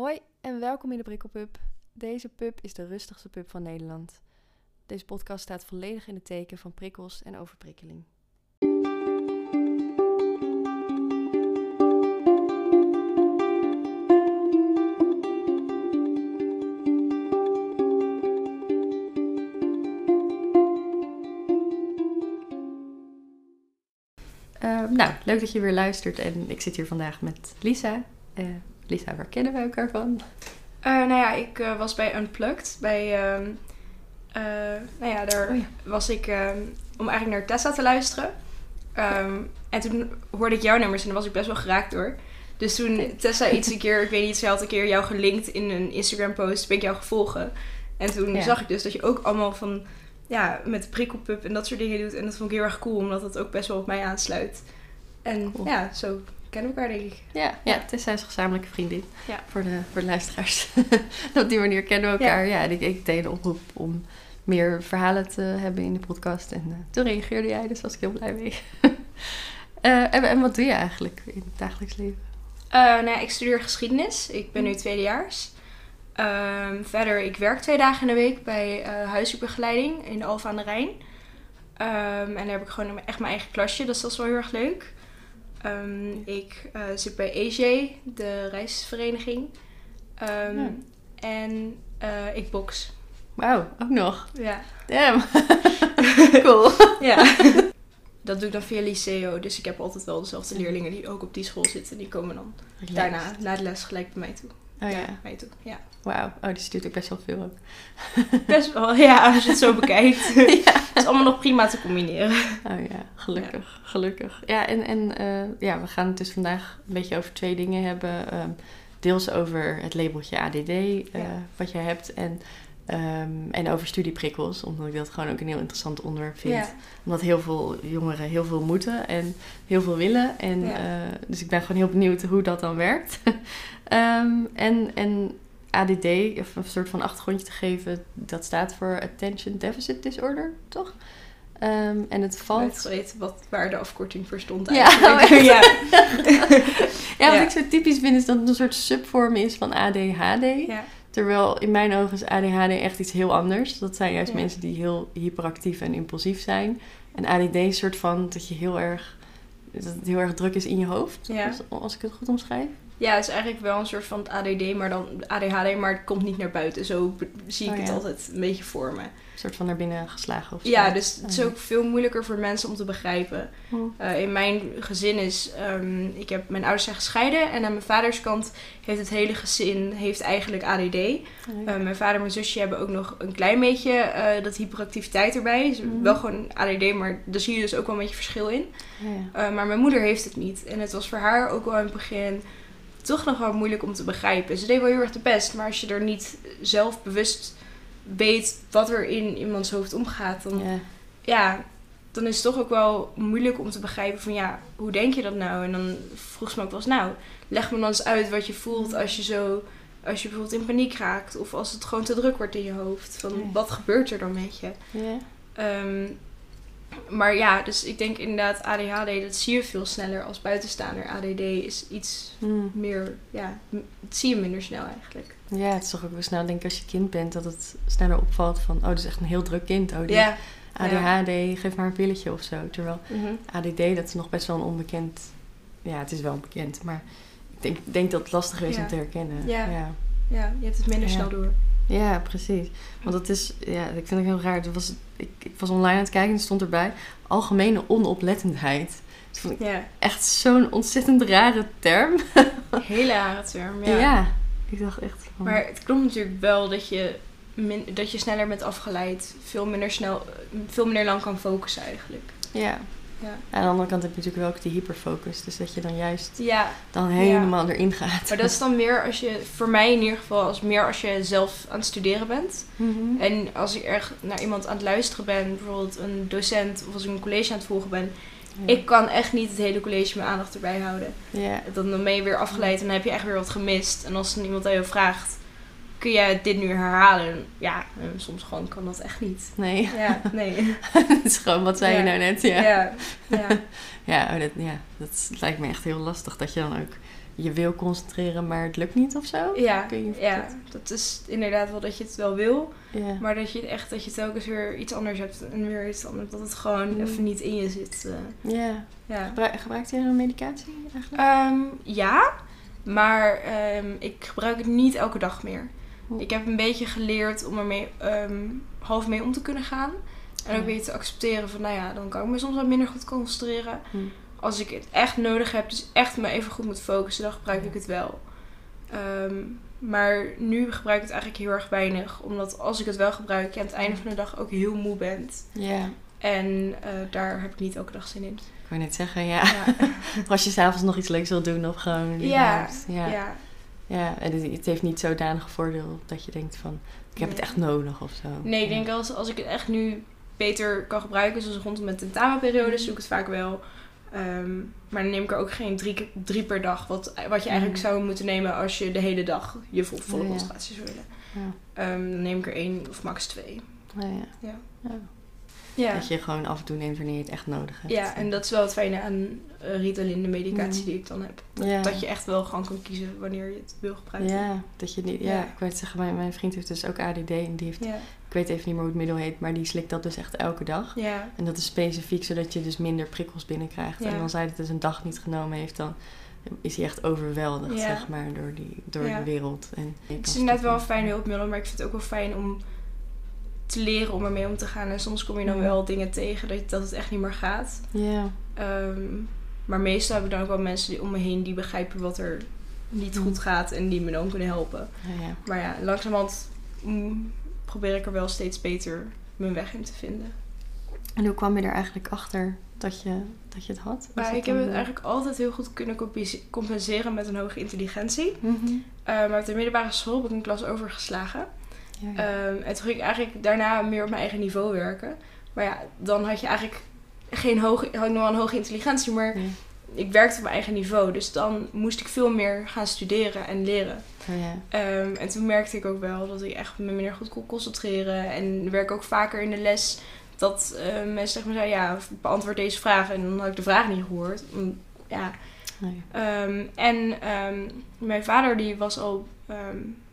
Hoi en welkom in de Prikkelpub. Deze pub is de rustigste pub van Nederland. Deze podcast staat volledig in het teken van prikkels en overprikkeling. Eh, nou, leuk dat je weer luistert en ik zit hier vandaag met Lisa. Eh, Lisa, waar kennen we elkaar van? Uh, nou ja, ik uh, was bij Unplugged. Bij, uh, nou ja, daar Oh ja. was ik ehm, om eigenlijk naar Tessa te luisteren. Ehm, en toen hoorde ik jouw nummers en daar was ik best wel geraakt door. Dus toen Tessa iets een keer, ik weet niet, ze had een keer jou gelinkt in een Instagram post, ben ik jou gevolgen. En toen Ja. zag ik dus dat je ook allemaal van, ja, met prikkelpub en dat soort dingen doet. En dat vond ik heel erg cool, omdat het ook best wel op mij aansluit. En Cool. ja, zo kennen elkaar denk ik. Ja, ja Tessa is een gezamenlijke vriendin. Ja. Voor, de, voor de luisteraars. Op die manier kennen we elkaar. Ja, en ik, ik deed een oproep om meer verhalen te hebben in de podcast. En eh, toen reageerde jij, dus was ik heel blij mee. Eh, en, en wat doe je eigenlijk in het dagelijks leven? Eh, nou ja, ik studeer geschiedenis. Ik ben nu tweedejaars. Ehm, verder, ik werk twee dagen in de week bij huisartsbegeleiding in Alfa aan de Rijn. Ehm, en daar heb ik gewoon echt mijn eigen klasje, dus dat is wel heel erg leuk. Ehm, ik eh, zit bij EJ, de reisvereniging. Ehm, Ja. En eh, ik box. Wauw, ook nog. Ja. Damn. cool. ja. Dat doe ik dan via Liceo, dus ik heb altijd wel dezelfde leerlingen die ook op die school zitten. Die komen dan daarna, na de les, gelijk bij mij toe. Oh ja, mij toe. Ja. wauw. Oh, die stuurt ook best wel veel ook. Best wel, ja, als je het zo bekijkt. ja. Het is allemaal nog prima te combineren. Oh ja, gelukkig, gelukkig. Ja, en, en eh, ja, we gaan het dus vandaag een beetje over twee dingen hebben. Ehm, deels over het labeltje ADD, eh, Ja. wat jij hebt. En, ehm, en over studieprikkels, omdat ik dat gewoon ook een heel interessant onderwerp vind. Ja. Omdat heel veel jongeren heel veel moeten en heel veel willen. En, Ja. eh, dus ik ben gewoon heel benieuwd hoe dat dan werkt. Ehm, en, en ADD, of een soort van achtergrondje te geven, dat staat voor Attention Deficit Disorder, toch? Ehm, en het Ik valt weet weten wat, waar de afkorting voor stond Ja, eigenlijk. oh, ja. Ja, wat Ja. ik zo typisch vind is dat het een soort subvorm is van ADHD. ja. Terwijl in mijn ogen is ADHD echt iets heel anders. Dat zijn juist Ja. mensen die heel hyperactief en impulsief zijn. En ADD is een soort van dat je heel erg, dat het heel erg druk is in je hoofd. Als ik het goed omschrijf. Ja, het is eigenlijk wel een soort van ADD, maar dan ADHD, maar het komt niet naar buiten. Zo zie ik Oh, het altijd een beetje voor me. Een soort van naar binnen geslagen of zo. Ja, dus het is Oh. ook veel moeilijker voor mensen om te begrijpen. Oh. Eh, in mijn gezin is, ehm, ik heb, mijn ouders zijn gescheiden en aan mijn vaders kant heeft het hele gezin heeft eigenlijk ADD. Uh, mijn vader en mijn zusje hebben ook nog een klein beetje eh, dat hyperactiviteit erbij. Dus Mhm. Wel gewoon ADD, maar daar zie je dus ook wel een beetje verschil in. Ja, ja. Maar mijn moeder heeft het niet. En het was voor haar ook wel in het begin toch nog wel moeilijk om te begrijpen. Ze deed wel heel erg de best, maar als je er niet zelf bewust weet wat er in iemands hoofd omgaat, dan, Ja. ja, dan is het toch ook wel moeilijk om te begrijpen van ja, hoe denk je dat nou? En dan vroeg ze me ook wel eens, nou, leg me dan eens uit wat je voelt als je zo, als je bijvoorbeeld in paniek raakt of als het gewoon te druk wordt in je hoofd. Van Ja. wat gebeurt er dan met je? Ja. Ehm, maar ja, dus ik denk inderdaad ADHD, dat zie je veel sneller als buitenstaander. ADD is iets Hmm. meer, ja, dat zie je minder snel eigenlijk. Ja, het is toch ook wel snel, denk ik, als je kind bent, dat het sneller opvalt van, oh, dit is echt een heel druk kind. Oh, die Ja. ADHD, geef maar een pilletje of zo. Terwijl Mhm. ADD, dat is nog best wel een onbekend... Ja, het is wel bekend, maar ik denk, denk dat het lastig is Ja. om te herkennen. Ja. ja. Ja, je hebt het minder snel door. Ja, precies. Want het is, ja, ik vind het heel raar. Er was, ik, ik was online aan het kijken en er stond erbij algemene onoplettendheid. Dat vond ik echt zo'n ontzettend rare term. hele rare term. Ja. Ja. ik dacht echt van... Maar het klopt natuurlijk wel dat je, min, dat je sneller bent afgeleid, veel minder snel, veel minder lang kan focussen eigenlijk. ja. Ja. Aan de andere kant heb je natuurlijk wel ook die hyperfocus. Dus dat je dan juist Ja, dan helemaal erin gaat. maar dat is dan meer als je, voor mij in ieder geval, als meer als je zelf aan het studeren bent. Mhm. En als ik erg naar iemand aan het luisteren ben, bijvoorbeeld een docent of als ik een college aan het volgen ben, Ja. ik kan echt niet het hele college mijn aandacht erbij houden. Ja. Dan dan ben je weer afgeleid en dan heb je echt weer wat gemist. En als dan iemand aan je vraagt, kun jij dit nu herhalen? Ja, eh, soms gewoon kan dat echt niet. Nee. Ja, nee. Het is gewoon, wat zei je nou net? Ja. Ja, ja. Ja, oh, dat, ja, dat lijkt me echt heel lastig. Dat je dan ook je wil concentreren, maar het lukt niet of zo? Ja, Kun je ja, dat is inderdaad wel dat je het wel wil. Ja. Maar dat je echt dat je telkens weer iets anders hebt en weer iets anders. Dat het gewoon Mm. even niet in je zit. eh, ja. ja. Gebruik, gebruikt je een medicatie eigenlijk? Ehm, ja, maar ehm, ik gebruik het niet elke dag meer. Ik heb een beetje geleerd om ermee ehm, half mee om te kunnen gaan. En ook weer te accepteren van, nou ja, dan kan ik me soms wat minder goed concentreren. Hm. Als ik het echt nodig heb, dus echt me even goed moet focussen, dan gebruik ik het wel. Ehm, maar nu gebruik ik het eigenlijk heel erg weinig. Omdat als ik het wel gebruik, je aan het einde van de dag ook heel moe bent. Ja. En eh, daar heb ik niet elke dag zin in. Ik wou net zeggen, ja. Als je s'avonds nog iets leuks wil doen of gewoon... ja. ja. Ja, en het, het heeft niet zodanig voordeel dat je denkt van... Ik heb het echt nodig of zo. Nee, ik denk als, als ik het echt nu beter kan gebruiken, zoals rondom mijn tentamenperiode, zoek ik het vaak wel. Ehm, maar dan neem ik er ook geen drie, drie per dag, wat, wat je eigenlijk Mm. zou moeten nemen als je de hele dag je vol, volle Ja, ja. concentratie zou willen. Ja. Ehm, dan neem ik er één of max twee. Ja, ja. Ja. Ja. Dat je gewoon af en toe neemt wanneer je het echt nodig hebt. Ja, en dat is wel het fijne aan eh, Ritalin, de medicatie Mm. die ik dan heb. Dat, Ja. dat je echt wel gewoon kan kiezen wanneer je het wil gebruiken. Ja, dat je niet... Ja, Ja. ik wou het zeggen, mijn, mijn vriend heeft dus ook ADD en die heeft... Ik weet even niet meer hoe het middel heet, maar die slikt dat dus echt elke dag. Ja. En dat is specifiek zodat je dus minder prikkels binnenkrijgt. En als hij het dus een dag niet genomen heeft, dan is hij echt overweldigd, zeg maar, door, die, door de wereld. En Het is inderdaad wel een fijn hulpmiddel, maar ik vind het ook wel fijn om te leren om ermee om te gaan. En soms kom je dan wel dingen tegen dat, dat het echt niet meer gaat. Ja, Ehm, maar meestal heb ik dan ook wel mensen die om me heen die begrijpen wat er niet Mm. goed gaat en die me dan kunnen helpen. ja, ja. Maar ja, langzamerhand mm, probeer ik er wel steeds beter mijn weg in te vinden. En hoe kwam je er eigenlijk achter dat je, dat je het had? Maar ik heb het eigenlijk altijd heel goed kunnen compens- compenseren met een hoge intelligentie. mhm. Eh, maar op de middelbare school heb ik een klas overgeslagen. Ja, ja. Ehm, en toen ging ik eigenlijk daarna meer op mijn eigen niveau werken. Maar ja, dan had je eigenlijk geen hoge, had ik nog een hoge intelligentie, maar ik werkte op mijn eigen niveau. Dus dan moest ik veel meer gaan studeren en leren. Oh, ja. Ehm, en toen merkte ik ook wel dat ik echt me minder goed kon concentreren. En werk ook vaker in de les dat eh, mensen tegen me zeiden, ja, beantwoord deze vraag. En dan had ik de vraag niet gehoord. Mm, Ja, Nee. Ehm, en mijn vader die was al,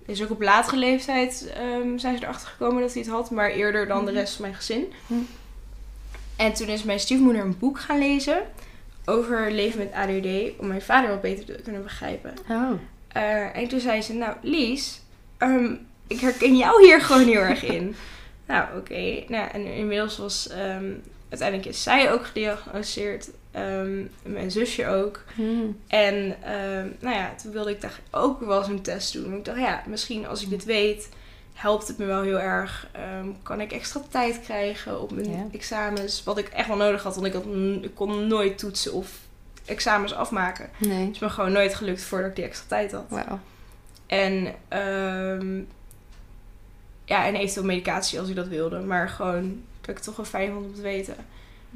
is ook op latere leeftijd ehm, zijn ze erachter gekomen dat hij het had, maar eerder dan de Mhm. rest van mijn gezin. Mhm. En toen is mijn stiefmoeder een boek gaan lezen over leven met ADHD, om mijn vader wat beter te kunnen begrijpen. Oh, Eh, en toen zei ze, nou Lies, ehm, ik herken jou hier gewoon heel erg in. Nou, oké. Nou, en inmiddels was, ehm, uiteindelijk is zij ook gediagnosticeerd, ehm, mijn zusje ook. Hmm. En ehm, nou ja, toen wilde ik daar ook wel zo'n test doen. Ik dacht, ja, misschien als ik dit weet, helpt het me wel heel erg. Ehm, kan ik extra tijd krijgen op mijn examens? Wat ik echt wel nodig had, want ik, had, n- ik kon nooit toetsen of examens afmaken. nee. Het is me gewoon nooit gelukt voordat ik die extra tijd had. En, ja, en eventueel medicatie als ik dat wilde. Maar gewoon dat ik het toch wel fijn vond om te weten.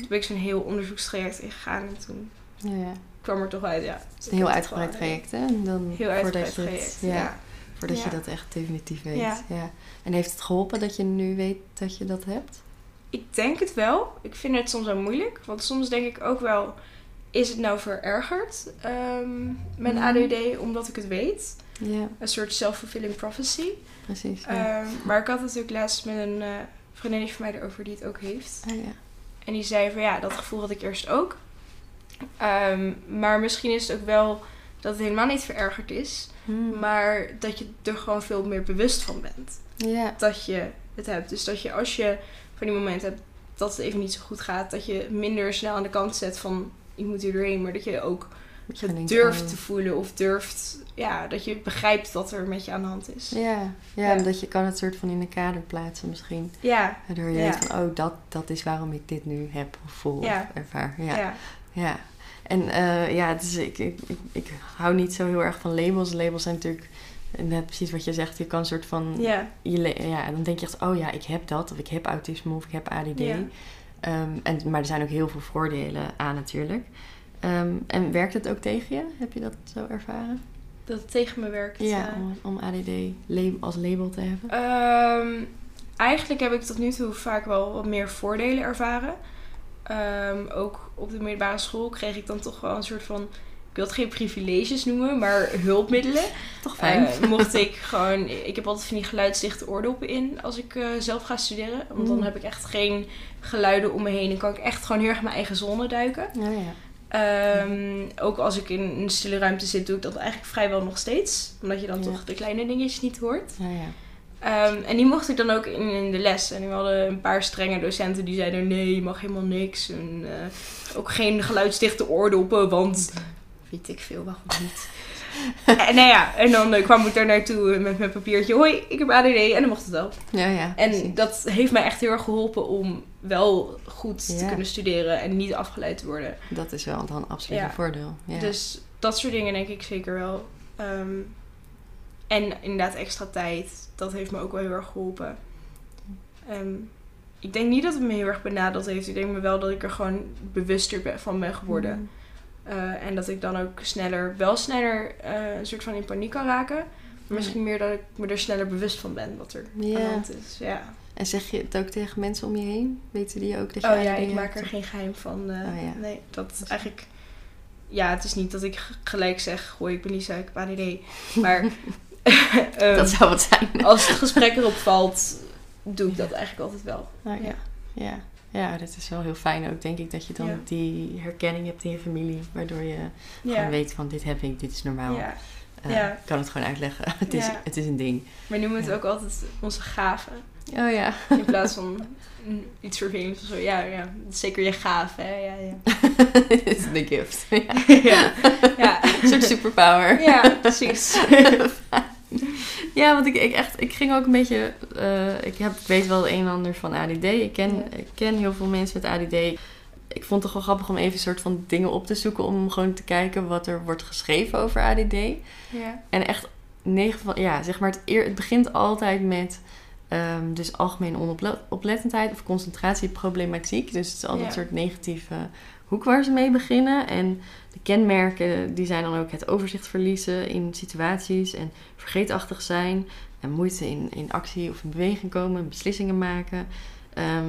Toen ben ik zo'n heel onderzoekstraject ingegaan en toen Ja, ja. kwam er toch uit, ja. Het is een heel uitgebreid traject, hè? En dan Heel uitgebreid traject, ja, ja. Voordat je dat echt definitief weet. Ja. Ja. En heeft het geholpen dat je nu weet dat je dat hebt? Ik denk het wel. Ik vind het soms wel moeilijk. Want soms denk ik ook wel... Is het nou verergerd ehm, met Mhm. ADD omdat ik het weet? Ja, Een soort self-fulfilling prophecy. precies. Ehm, maar ik had het natuurlijk laatst met een eh vriendinnetje van mij erover die het ook heeft. Ah, ja. En die zei van ja, dat gevoel had ik eerst ook. Ehm, maar misschien is het ook wel dat het helemaal niet verergerd is. Hmm. Maar dat je er gewoon veel meer bewust van bent. Dat je het hebt. Dus dat je als je van die momenten hebt dat het even niet zo goed gaat, dat je minder snel aan de kant zet van ik moet hier doorheen, maar dat je ook Dat je durft te voelen of durft, ja, dat je begrijpt wat er met je aan de hand is. Ja, ja, Ja. omdat je kan het soort van in een kader plaatsen misschien. Ja, Waardoor je Ja. weet van, oh, dat, dat is waarom ik dit nu heb of voel Ja. of ervaar. ja, Ja, En eh, ja, is, ik, ik, ik, ik hou niet zo heel erg van labels. Labels zijn natuurlijk net precies wat je zegt. Je kan een soort van... ja, Je, ja, dan denk je echt, oh ja, ik heb dat. Of ik heb autisme of ik heb ADD. Ehm, en, maar er zijn ook heel veel voordelen aan natuurlijk. Ehm, en werkt het ook tegen je? Heb je dat zo ervaren? Dat het tegen me werkt. Ja, eh. om, om ADD lab- als label te hebben. Ehm, eigenlijk heb ik tot nu toe vaak wel wat meer voordelen ervaren. Ehm, ook op de middelbare school kreeg ik dan toch wel een soort van ik wil het geen privileges noemen, maar hulpmiddelen. Toch fijn. Eh, mocht ik gewoon, ik heb altijd van die geluidsdichte oordoppen in als ik eh, zelf ga studeren. Want dan Mm. heb ik echt geen geluiden om me heen. Dan kan ik echt gewoon heel erg mijn eigen zone duiken. Ja, ja. Ehm, ook als ik in een stille ruimte zit, doe ik dat eigenlijk vrijwel nog steeds. Omdat je dan Ja. toch de kleine dingetjes niet hoort. Ja, ja. Ehm, en die mocht ik dan ook in, in de les. En we hadden een paar strenge docenten die zeiden: nee, je mag helemaal niks. En eh, ook geen geluidsdichte oordoppen, want weet ik veel, waarom niet. en, nou ja, en dan eh, kwam ik daar naartoe met mijn papiertje: hoi, ik heb ADD. En dan mocht het wel. Ja, ja. En precies. dat heeft mij echt heel erg geholpen om wel goed te kunnen studeren en niet afgeleid te worden. dat is wel dan absoluut Ja. een voordeel. Ja. Dus dat soort dingen denk ik zeker wel. Ehm, en inderdaad extra tijd. Dat heeft me ook wel heel erg geholpen. Ehm, ik denk niet dat het me heel erg benadeeld heeft. Ik denk me wel dat ik er gewoon bewuster van ben geworden. Mm. Eh, en dat ik dan ook sneller, wel sneller eh, een soort van in paniek kan raken. Maar misschien meer dat ik me er sneller bewust van ben wat er aan de hand is. Ja. En zeg je het ook tegen mensen om je heen? Weten die ook dat je Oh ja, ik maak er geen geheim van. eh, Oh ja. Nee, dat is eigenlijk... Ja, het is niet dat ik gelijk zeg... Gooi, ik ben Lisa, ik heb ADD. Maar ehm, Dat zou het zijn. als het gesprek erop valt... doe ik dat eigenlijk altijd wel. Nou, ja. Ja. Ja. Ja, dat is wel heel fijn ook, denk ik, dat je dan Ja. die herkenning hebt in je familie. Waardoor je Ja, gewoon weet van dit heb ik, dit is normaal. ja. Eh, Ja. Ik kan het gewoon uitleggen. het, is, het is een ding. We noemen het Ja. ook altijd onze gaven. Oh ja. In plaats van iets vervelends of zo. Ja, ja, het zeker je gave, hè. Ja, ja. Het is een gift. ja. ja. ja. Een soort superpower. ja, precies. Ja, want ik, ik, echt, ik ging ook een beetje. eh, ik, heb, ik weet wel een en ander van ADD. Ik ken, Ja. ik ken heel veel mensen met ADD. Ik vond het toch wel grappig om even een soort van dingen op te zoeken. Om gewoon te kijken wat er wordt geschreven over ADD. Ja. En echt, negen van, ja, zeg maar, het, eer, het begint altijd met. ehm, dus algemene onoplettendheid of concentratieproblematiek. Dus het is altijd Ja. een soort negatieve hoek waar ze mee beginnen. En de kenmerken die zijn dan ook het overzicht verliezen in situaties en vergeetachtig zijn. En moeite in, in actie of in beweging komen, beslissingen maken. Ehm,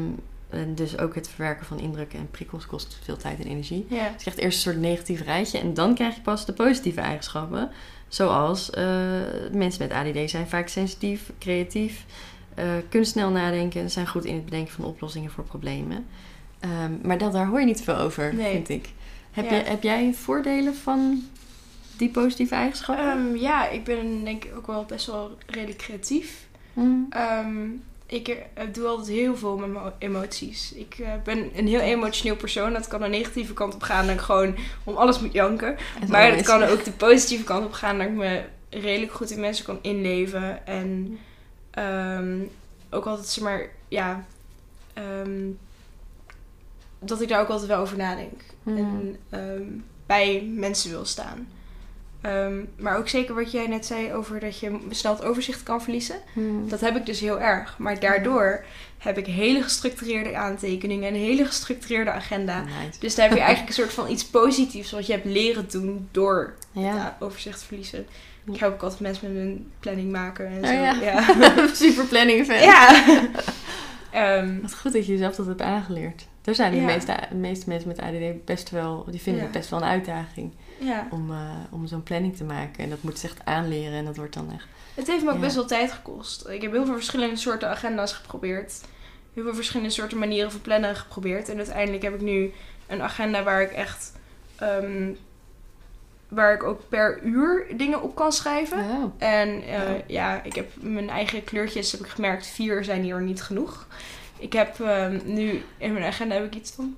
en dus ook het verwerken van indrukken en prikkels kost veel tijd en energie. Ja. Dus je krijgt eerst een soort negatief rijtje en dan krijg je pas de positieve eigenschappen. Zoals eh, mensen met ADD zijn vaak sensitief, creatief, eh, kunnen snel nadenken en zijn goed in het bedenken van oplossingen voor problemen. Ehm, maar dat, daar hoor je niet veel over, Nee. vind ik. Heb, Ja. je, heb jij voordelen van die positieve eigenschappen? Ehm, ja, ik ben denk ik ook wel best wel redelijk creatief. Mm. Ehm, ik eh, doe altijd heel veel met mijn emoties. Ik eh, ben een heel emotioneel persoon. Dat kan de negatieve kant op gaan dat ik gewoon om alles moet janken. En Maar is- kan ook de positieve kant op gaan dat ik me redelijk goed in mensen kan inleven. En ehm, ook altijd, zeg maar, ja, dat ik daar ook altijd wel over nadenk. Mm. En ehm, bij mensen wil staan. Ehm, maar ook zeker wat jij net zei over dat je snel het overzicht kan verliezen. Mm. Dat heb ik dus heel erg. Maar daardoor heb ik hele gestructureerde aantekeningen en een hele gestructureerde agenda. Nice. Dus daar heb je eigenlijk een soort van iets positiefs wat je hebt leren doen door Ja. ja, overzicht verliezen. Ik help ook altijd mensen met hun planning maken en Oh zo. ja. ja. Super planning fan. ja. Ehm, Wat goed dat je jezelf dat hebt aangeleerd. Daar zijn de, Ja. meeste, de meeste mensen met ADD best wel, die vinden Ja. het best wel een uitdaging ja. om, eh, om zo'n planning te maken. En dat moet ze echt aanleren en dat wordt dan echt. Het heeft me ook best wel tijd gekost. Ik heb heel veel verschillende soorten agenda's geprobeerd. Heel veel verschillende soorten manieren van plannen geprobeerd. En uiteindelijk heb ik nu een agenda waar ik echt... ehm, waar ik ook per uur dingen op kan schrijven. Oh. En eh, Ja. ja, ik heb mijn eigen kleurtjes, heb ik gemerkt, vier zijn hier niet genoeg. Ik heb ehm, nu in mijn agenda heb ik iets van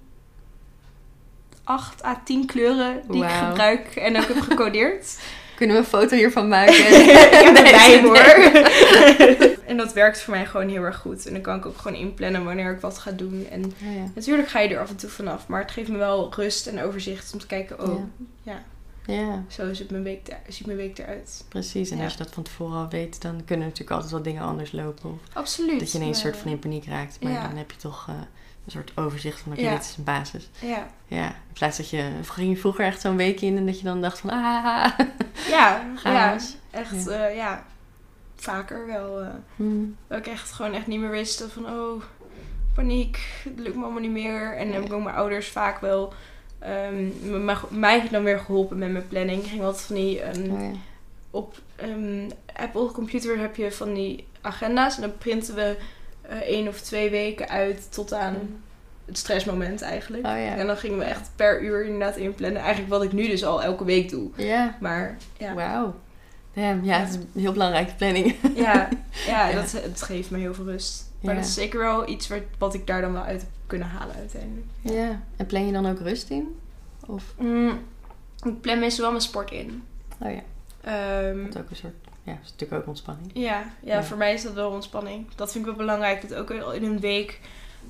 8 à 10 kleuren die ik gebruik en ook heb gecodeerd. Kunnen we een foto hiervan maken? ik erbij nee. hoor. en dat werkt voor mij gewoon heel erg goed. En dan kan ik ook gewoon inplannen wanneer ik wat ga doen. En ja. natuurlijk ga je er af en toe vanaf. Maar het geeft me wel rust en overzicht om te kijken, oh ja, ja, zo ziet mijn week, er, ziet mijn week eruit. precies. En Ja. als je dat van tevoren al weet, dan kunnen natuurlijk altijd wel dingen anders lopen. Of Absoluut. dat je ineens een soort van in paniek raakt. Maar Ja. dan heb je toch eh, een soort overzicht van, oké, Ja. dit is een basis. Ja, Ja, in plaats dat je, ging je vroeger echt zo'n week in en dat je dan dacht van, ah, ja, ja echt, Ja. ja. ja, vaker wel. eh, hmm, dat ik echt gewoon echt niet meer wist van, oh, paniek, het lukt me allemaal niet meer. En dan heb ik ook mijn ouders vaak wel Um, mij heeft dan weer geholpen met mijn planning. Ik ging altijd van die... Um, oh, ja. Op um, Apple computer heb je van die agenda's. En dan printen we uh, één of twee weken uit tot aan het stressmoment eigenlijk. Oh, ja. En dan gingen we echt per uur inderdaad inplannen. Eigenlijk wat ik nu dus al elke week doe. Ja. Maar ja. Wauw. Damn, ja, het is een heel belangrijke planning. Ja, ja, Dat, het geeft me heel veel rust. Maar dat is zeker wel iets wat, wat ik daar dan wel uit heb kunnen halen uiteindelijk. Ja. En plan je dan ook rust in? Of? Mm, ik plan meestal wel mijn sport in. Oh ja. Um, dat ook een soort... Ja, dat is natuurlijk ook ontspanning. Ja, ja, voor mij is dat wel ontspanning. Dat vind ik wel belangrijk. Dat ook in een week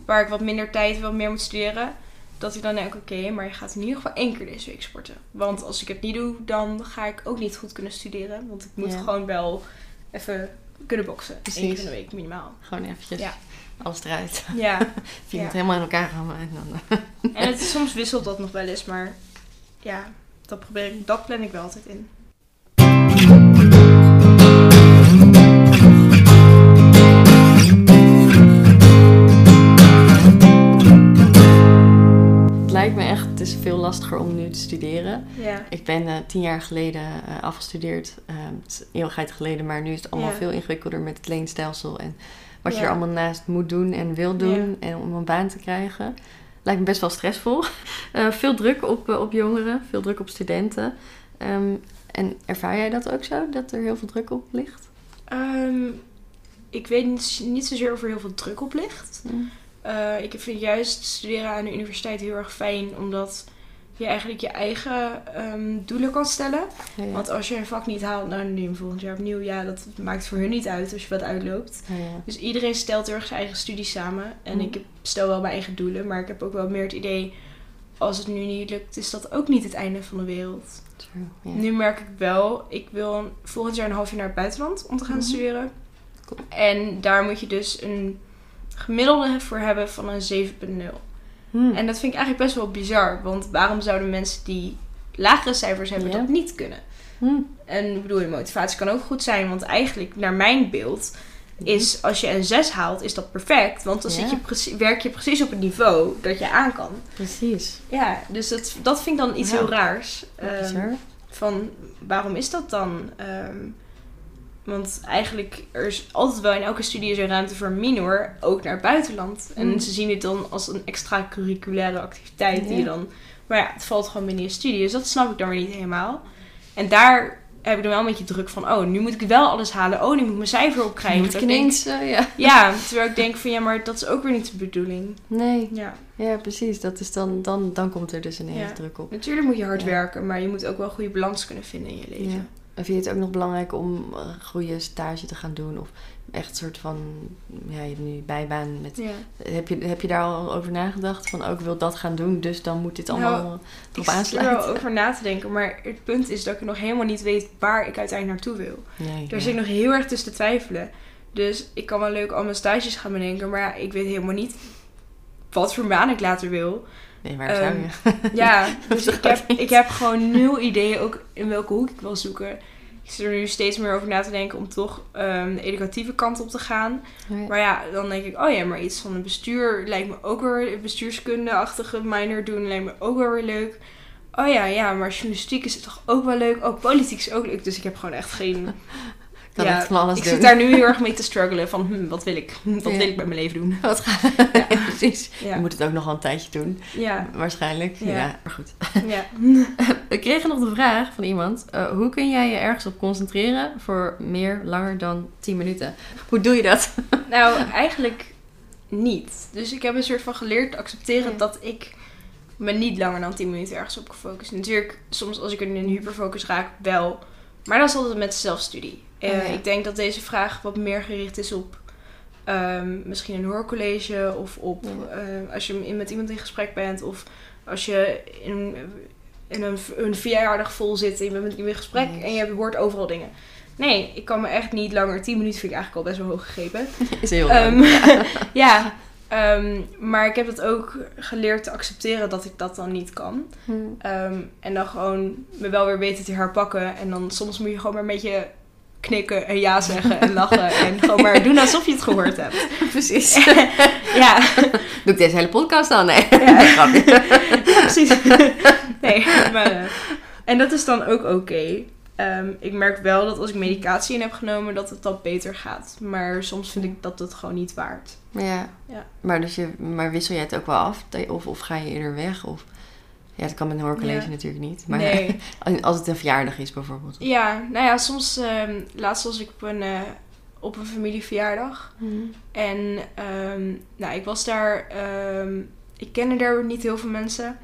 waar ik wat minder tijd, wat meer moet studeren. Dat ik dan denk, oké, maar je gaat in ieder geval één keer deze week sporten. Want als ik het niet doe, dan ga ik ook niet goed kunnen studeren. Want ik moet gewoon wel even kunnen boksen. Precies. Eén keer in de week minimaal. Gewoon eventjes. Ja alles eruit. Ja. Vind het helemaal in elkaar gaan. En, dan, en het, soms wisselt dat nog wel eens, maar ja, dat, probeer ik, dat plan ik wel altijd in. Is veel lastiger om nu te studeren. Ja. Ik ben uh, tien jaar geleden uh, afgestudeerd. Uh, het is een eeuwigheid geleden, maar nu is het allemaal veel ingewikkelder met het leenstelsel. En wat je er allemaal naast moet doen en wil doen en om een baan te krijgen. Lijkt me best wel stressvol. Uh, veel druk op, op jongeren, veel druk op studenten. Um, en ervaar jij dat ook zo, dat er heel veel druk op ligt? Um, ik weet niet, niet zozeer of er heel veel druk op ligt. Mm. Uh, ik vind juist studeren aan de universiteit heel erg fijn, omdat je eigenlijk je eigen um, doelen kan stellen. Want als je een vak niet haalt, nou, dan neem je volgend jaar opnieuw. Ja, dat maakt voor hun niet uit als je wat uitloopt. Dus iedereen stelt heel erg zijn eigen studie samen. En mhm. ik stel wel mijn eigen doelen, maar ik heb ook wel meer het idee... als het nu niet lukt, is dat ook niet het einde van de wereld. True, Nu merk ik wel, ik wil volgend jaar een half jaar naar het buitenland om te gaan mhm. studeren. Cool. En daar moet je dus een gemiddelde voor hebben van een 7.0. Hmm. En dat vind ik eigenlijk best wel bizar. Want waarom zouden mensen die lagere cijfers hebben dat niet kunnen? Hmm. En ik bedoel, je motivatie kan ook goed zijn. Want eigenlijk, naar mijn beeld, is als je een 6 haalt, is dat perfect. Want dan zit je werk je precies op het niveau dat je aan kan. Precies. Ja, dus dat, dat vind ik dan iets heel raars. Um, van waarom is dat dan? Um, want eigenlijk, er is altijd wel in elke studie is er ruimte voor minor, ook naar het buitenland. En mm. ze zien dit dan als een extracurriculaire activiteit die je dan... Maar ja, het valt gewoon binnen je studie, dus dat snap ik dan weer niet helemaal. En daar heb ik dan wel een beetje druk van, oh, nu moet ik wel alles halen. Oh, nu moet ik mijn cijfer opkrijgen. Moet ik ineens, uh, ja. Ja, terwijl ik denk van, ja, maar dat is ook weer niet de bedoeling. Nee. Ja, ja precies. Dat is dan, dan, dan komt er dus ineens ja. druk op. Natuurlijk moet je hard werken, maar je moet ook wel een goede balans kunnen vinden in je leven. En vind je het ook nog belangrijk om een goede stage te gaan doen? Of echt een soort van, ja, je hebt nu bijbaan met... Heb, je, heb je daar al over nagedacht? Van, ook oh, wil dat gaan doen, dus dan moet dit nou, allemaal nou, erop aansluiten? Ik er wel over na te denken, maar het punt is dat ik nog helemaal niet weet waar ik uiteindelijk naartoe wil. Nee, Daar zit ik nog heel erg tussen te twijfelen. Dus ik kan wel leuk al mijn stages gaan bedenken, maar ja, ik weet helemaal niet wat voor baan ik later wil. Nee, waar zou je? Ja, dus ik heb, ik heb gewoon nul ideeën ook in welke hoek ik wil zoeken. Ik zit er nu steeds meer over na te denken om toch um, de educatieve kant op te gaan. Maar ja, dan denk ik, oh ja, maar iets van een bestuur lijkt me ook weer, bestuurskunde-achtige minor doen lijkt me ook wel weer leuk. Oh ja, ja, maar journalistiek is toch ook wel leuk. Ook politiek is ook leuk. Dus ik heb gewoon echt geen ja, alles ik zit daar nu heel erg mee te struggelen van hm, wat wil ik? Wat wil ik met mijn leven doen? Wat ga... ja. precies. Je moet het ook nog wel een tijdje doen. Ja. Waarschijnlijk. Ja, maar goed. Ja. We kregen nog de vraag van iemand. Uh, hoe kun jij je ergens op concentreren voor meer langer dan 10 minuten? Hoe doe je dat? nou, eigenlijk niet. Dus ik heb een soort van geleerd te accepteren dat ik me niet langer dan 10 minuten ergens op kan focussen. Natuurlijk, soms als ik in een hyperfocus raak, wel. Maar dat is altijd met zelfstudie. Uh, Ik denk dat deze vraag wat meer gericht is op um, misschien een hoorcollege of op uh, als je met iemand in gesprek bent of als je in, in een, een verjaardag vol zit en je bent met iemand in gesprek en je hoort overal dingen. Nee, ik kan me echt niet langer. 10 minuten vind ik eigenlijk al best wel hoog gegrepen. Is heel um, ja, um, maar ik heb het ook geleerd te accepteren dat ik dat dan niet kan. Hmm. En dan gewoon me wel weer weten te herpakken. En dan soms moet je gewoon maar een beetje knikken en ja zeggen en lachen. En gewoon maar doen alsof je het gehoord hebt. Precies. ja. Doe ik deze hele podcast al? Nee. Ja. Grapje. Precies. Nee, maar... eh, en dat is dan ook oké. Ehm, ik merk wel dat als ik medicatie in heb genomen, dat het dan beter gaat. Maar soms vind ik dat het gewoon niet waard. Ja. Ja. Maar, dus je, maar wissel jij het ook wel af? Of, of ga je eerder weg? Of... Ja, dat kan met een hoorcollege Ja. natuurlijk niet. Maar nee. als het een verjaardag is bijvoorbeeld. Ja, nou ja, soms... ehm, laatst was ik op een, eh, op een familieverjaardag. En ehm, nou, ik was daar... ehm, ik kende daar niet heel veel mensen.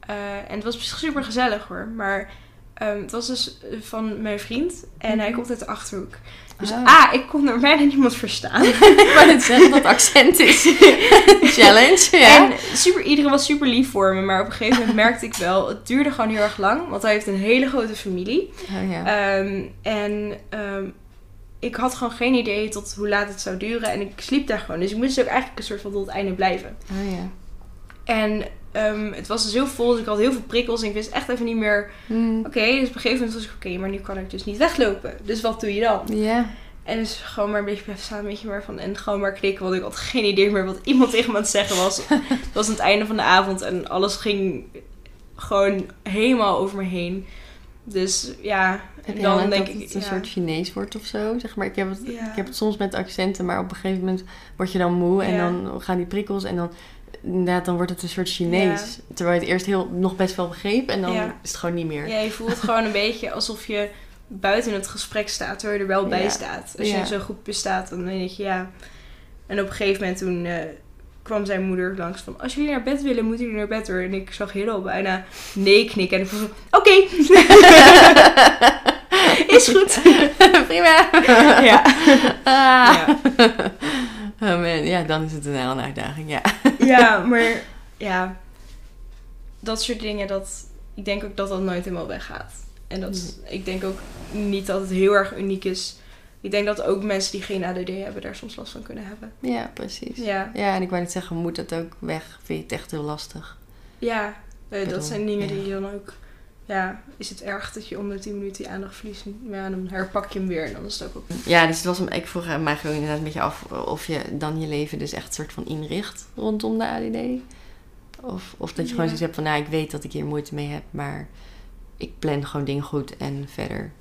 Eh, en het was super gezellig hoor. Maar ehm, het was dus van mijn vriend. En hij komt uit de Achterhoek. Dus Ah. A, ik kon er bijna niemand verstaan. Ik wou net zeggen dat accent is. Challenge, ja. En super, iedereen was super lief voor me. Maar op een gegeven moment merkte ik wel... Het duurde gewoon heel erg lang. Want hij heeft een hele grote familie. Oh, ja. Ehm, en ehm, ik had gewoon geen idee tot hoe laat het zou duren. En ik sliep daar gewoon. Dus ik moest ook eigenlijk een soort van tot het einde blijven. oh ja. En ehm, het was dus heel vol. Dus ik had heel veel prikkels. En ik wist echt even niet meer... Hm. Oké, dus op een gegeven moment was ik... Oké, maar nu kan ik dus niet weglopen. Dus wat doe je dan? Ja. En dus gewoon maar een beetje blijven staan. Een beetje maar van... En gewoon maar knikken. Want ik had geen idee meer wat iemand tegen me aan het zeggen was. het was aan het einde van de avond. En alles ging gewoon helemaal over me heen. Dus ja, je dan dan denk dat ik... het een ja. soort Chinees wordt of zo? Zeg maar, ik heb, het, Ja. ik heb het soms met accenten, maar op een gegeven moment word je dan moe en Ja. dan gaan die prikkels en dan, inderdaad, dan wordt het een soort Chinees. Terwijl je het eerst heel, nog best wel begreep en dan Ja. is het gewoon niet meer. Ja, je voelt gewoon een beetje alsof je buiten het gesprek staat, terwijl je er wel bij staat. Als je Ja. in zo'n groepje staat, dan denk je ja. En op een gegeven moment toen eh, kwam zijn moeder langs van... Als jullie naar bed willen, moeten jullie naar bed hoor. En ik zag heel al bijna nee knikken. En ik van, oké. Is goed. Prima. ja. Ah. Ja. Oh ja, dan is het een hele uitdaging, ja. ja, maar ja. Dat soort dingen, dat... Ik denk ook dat dat nooit helemaal weggaat. En dat, is- ik denk ook niet dat het heel erg uniek is. Ik denk dat ook mensen die geen ADD hebben daar soms last van kunnen hebben. Ja, precies. Ja, Ja, en ik wou net zeggen, moet dat ook weg? Vind je het echt heel lastig? ja eh, dat zijn dingen ja. die je dan ook... Ja, is het erg dat je om de 10 minuten je aandacht verliest? Ja, dan herpak je hem weer en dan is het ook op. Ja, dus het was, hem- ik vroeg mij gewoon inderdaad een beetje af of je dan je leven dus echt soort van inricht rondom de ADD. Of, of dat je gewoon zoiets hebt van, nou, ik weet dat ik hier moeite mee heb, maar ik plan gewoon dingen goed en verder,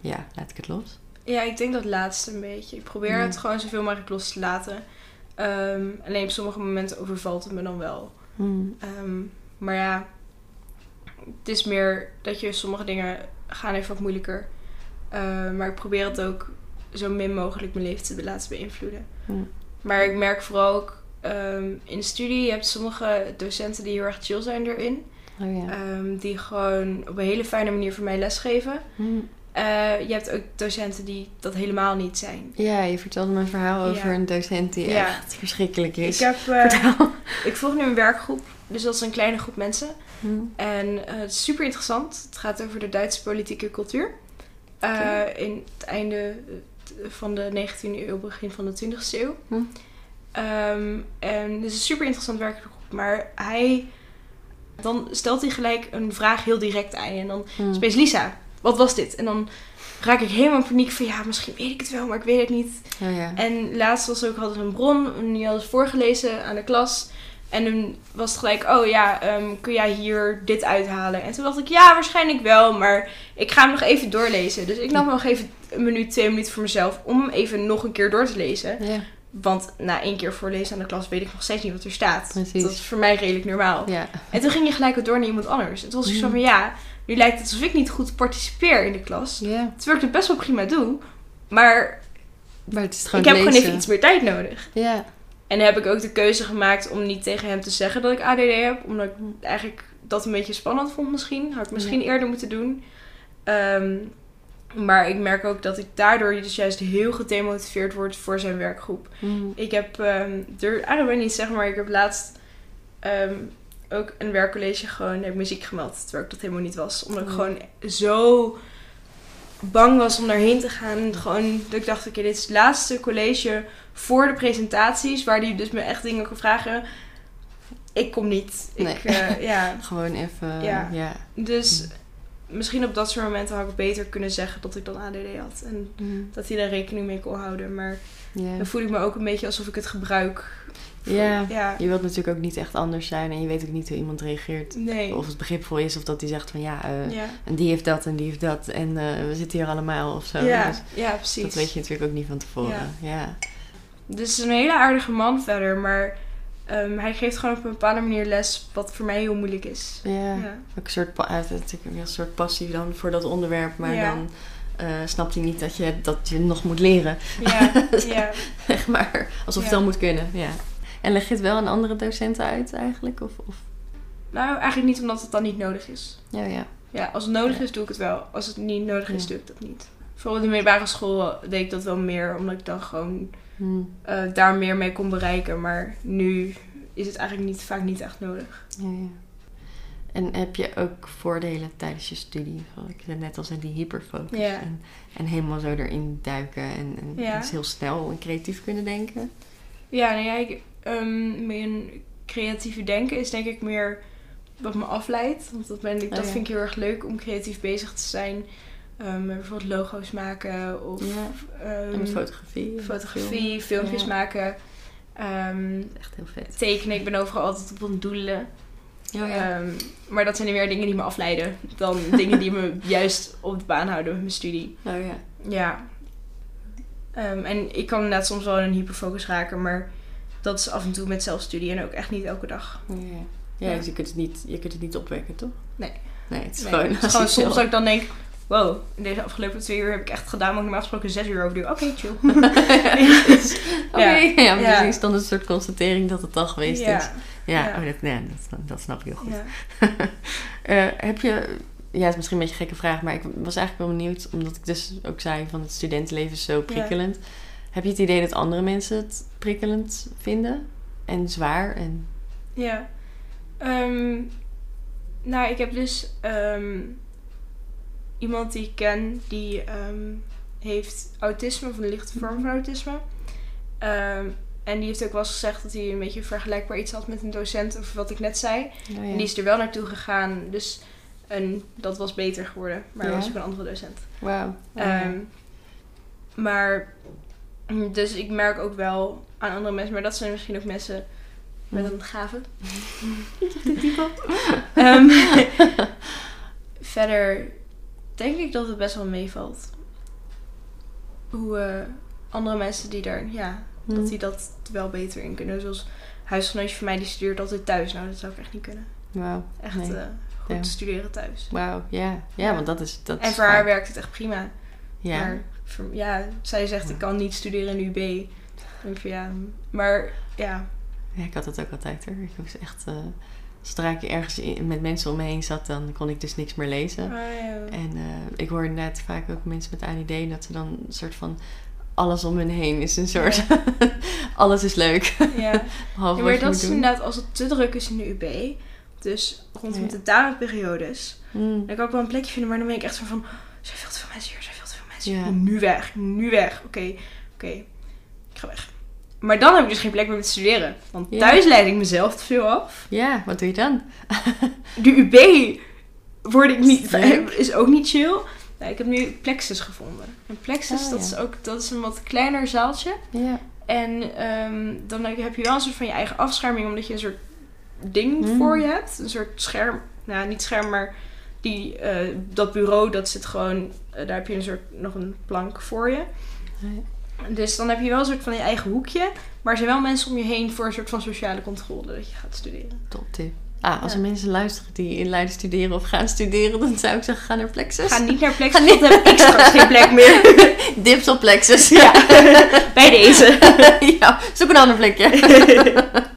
ja, laat ik het los. Ja, ik denk dat laatste een beetje. Ik probeer Ja. het gewoon zoveel mogelijk los te laten. Ehm, alleen op sommige momenten overvalt het me dan wel. Hmm. Ehm, maar ja, het is meer dat je sommige dingen gaan even wat moeilijker. Ehm, maar ik probeer het ook zo min mogelijk mijn leven te laten beïnvloeden. Maar ik merk vooral ook ehm, in de studie, je hebt sommige docenten die heel erg chill zijn erin. Oh. Ehm, die gewoon op een hele fijne manier voor mij lesgeven. Hmm. Eh, je hebt ook docenten die dat helemaal niet zijn. Ja, je vertelde me een verhaal over Ja. een docent die Ja. echt verschrikkelijk is. Ik, heb, eh, ik volg nu een werkgroep, dus dat is een kleine groep mensen. Hmm. En eh, het is super interessant. Het gaat over de Duitse politieke cultuur. Eh. In het einde eh, van de 19e eeuw, begin van de 20e eeuw. Hm. Ehm, en het is een super interessant werkgroep. Maar hij, dan stelt hij gelijk een vraag heel direct aan je. En dan Hmm. Space Lisa, wat was dit? En dan raak ik helemaal in paniek van ja, misschien weet ik het wel, maar ik weet het niet. Ja. En laatst was ook, hadden we een bron, die hadden ze voorgelezen aan de klas. En toen was het gelijk, oh ja, ehm, kun jij hier dit uithalen? En toen dacht ik, ja, waarschijnlijk wel, maar ik ga hem nog even doorlezen. Dus ik nam nog even een minuut, twee minuten voor mezelf om hem even nog een keer door te lezen. Ja. Want na één keer voorlezen aan de klas weet ik nog steeds niet wat er staat. Precies. Dat is voor mij redelijk normaal. Ja. En toen ging je gelijk weer door naar iemand anders. En toen was ik zo Mm. van, ja, nu lijkt het alsof ik niet goed participeer in de klas. Ja. Terwijl ik het best wel prima doe. Maar Maar het is ik heb gewoon even iets meer tijd nodig. Ja. En heb ik ook de keuze gemaakt om niet tegen hem te zeggen dat ik ADD heb. Omdat ik eigenlijk dat een beetje spannend vond misschien. Had ik misschien eerder moeten doen. Ehm, maar ik merk ook dat ik daardoor dus juist heel gedemotiveerd word voor zijn werkgroep. Hmm. Ik heb, ehm er, eigenlijk niet zeggen, maar ik heb laatst ehm, ook een werkcollege gewoon heb ik muziek gemeld. Terwijl ik dat helemaal niet was. Omdat ik Oh. gewoon zo bang was om daarheen te gaan. Gewoon dat ik dacht, oké, dit is het laatste college voor de presentaties. Waar die dus me echt dingen kan vragen. Ik kom niet. Nee. Ik, eh, ja. Gewoon even, Ja. ja. Dus misschien op dat soort momenten had ik beter kunnen zeggen dat ik dan ADD had. En Mm. dat hij daar rekening mee kon houden. Maar dan voel ik me ook een beetje alsof ik het gebruik. Ja. Ja, Je wilt natuurlijk ook niet echt anders zijn en je weet ook niet hoe iemand reageert. nee. Of het begripvol is of dat hij zegt van ja, eh, ja. en die heeft dat en die heeft dat en eh, we zitten hier allemaal of zo. Ja, Dus ja, precies. dat weet je natuurlijk ook niet van tevoren. Ja. Dus het is een hele aardige man verder, maar ehm, hij geeft gewoon op een bepaalde manier les wat voor mij heel moeilijk is. Ja. Ja. Ook een soort, pa- hij heeft natuurlijk een soort passie dan voor dat onderwerp, maar Ja. dan eh, snapt hij niet dat je, dat je nog moet leren. Ja, ja. Zeg maar, alsof het al moet kunnen. Ja. En leg je het wel aan andere docenten uit eigenlijk? Of, of... Nou, eigenlijk niet omdat het dan niet nodig is. Ja, ja. Ja, als het nodig Ja. is, doe ik het wel. Als het niet nodig is, Ja. doe ik dat niet. Bijvoorbeeld in de middelbare school deed ik dat wel meer, omdat ik dan gewoon Hm. eh, daar meer mee kon bereiken. Maar nu is het eigenlijk niet, vaak niet echt nodig. Ja, ja. En heb je ook voordelen tijdens je studie? Ik net al zei, die hyperfocus. Ja. En, en helemaal zo erin duiken en, en Ja. heel snel en creatief kunnen denken. Ja, nou ja, ik, ehm, mijn creatieve denken is denk ik meer wat me afleidt. Want dat, ben ik, Oh, dat ja. vind ik heel erg leuk om creatief bezig te zijn. Ehm, bijvoorbeeld logo's maken of Ja. ehm, fotografie. fotografie, filmpjes Ja. maken. Echt heel vet. tekenen, ik ben overal altijd op aan het doelen. Oh, ja. Maar dat zijn meer dingen die me afleiden dan dingen die me juist op de baan houden met mijn studie. oh ja. Ja. En ik kan inderdaad soms wel in een hyperfocus raken, maar dat is af en toe met zelfstudie en ook echt niet elke dag. Ja, ja. dus je kunt, het niet, je kunt het niet opwekken, toch? Nee. Nee, het is Nee, gewoon... het is gewoon soms dat ik dan denk, wow, in deze afgelopen twee uur heb ik echt gedaan wat ik normaal gesproken zes uur over doe. Oké, chill. Oké, ja, ja, maar Ja. precies dan een soort constatering dat het al geweest is. ja. Oh, dat, nee, dat, dat snap ik heel goed. Eh, heb je, ja, het is misschien een beetje een gekke vraag, maar ik was eigenlijk wel benieuwd, omdat ik dus ook zei van het studentenleven is zo prikkelend. Heb je het idee dat andere mensen het prikkelend vinden en zwaar? En, Ja. Ehm, nou, ik heb dus ehm, iemand die ik ken die ehm, heeft autisme, of een lichte vorm van autisme. En die heeft ook wel eens gezegd dat hij een beetje vergelijkbaar iets had met een docent, over wat ik net zei. oh En die is er wel naartoe gegaan, dus en dat was beter geworden. Maar Ja? was ook een andere docent. Wauw. Ehm, maar, dus ik merk ook wel aan andere mensen, maar dat zijn misschien ook mensen met Mhm. een gave. Ehm, verder denk ik dat het best wel meevalt. Hoe eh, andere mensen die daar, ja, dat Mhm. die dat wel beter in kunnen. Zoals huisgenootje van mij, die studeert altijd thuis. Nou, dat zou ik echt niet kunnen. Wauw. Echt Nee. eh, goed Ja. studeren thuis. Wauw, ja. ja. Ja. want dat is... Dat En voor haar werkt het echt prima. Ja. Maar ja, zij zegt ik kan niet studeren in UB. En van, ja, maar ja, ja, ik had dat ook altijd hoor. Ik was echt... eh, zodra ik ergens in- met mensen om me heen zat, dan kon ik dus niks meer lezen. Oh, ja. En eh, ik hoor inderdaad vaak ook mensen met ADD dat ze dan een soort van alles om hun heen is een soort. alles is leuk. ja. Half Ja, maar dat is doen. inderdaad als het te druk is in de UB. Dus rondom Ja. de tentamenperiodes. Mm. Dan kan ik wel een plekje vinden, maar dan ben ik echt zo van... "Oh, Er zijn veel te veel mensen hier, Ja. Nu weg, nu weg. Oké, oké. Ik ga weg. Maar dan heb ik dus geen plek meer om te studeren. Want Ja. thuis leid ik mezelf te veel af. Ja, wat doe je dan? De UB word ik niet, is ook niet chill. Nou, ik heb nu Plexus gevonden. En Plexus, Oh, dat, ja. is ook, dat is een wat kleiner zaaltje. Ja. En ehm, dan heb je wel een soort van je eigen afscherming, omdat je een soort ding Mm. voor je hebt. Een soort scherm. Nou, niet scherm, maar die, eh, dat bureau, dat zit gewoon... eh, daar heb je een soort, nog een plank voor je. Dus dan heb je wel een soort van je eigen hoekje. Maar er zijn wel mensen om je heen voor een soort van sociale controle dat je gaat studeren. Top tip. Ah, als Ja. er mensen luisteren die in Leiden studeren of gaan studeren, dan zou ik zeggen, ga naar Plexus. Ga niet naar Ga Plexus, niet- want dan heb ik straks geen plek meer. Dips op Plexus. Ja, bij deze. ja, zoek een ander plekje.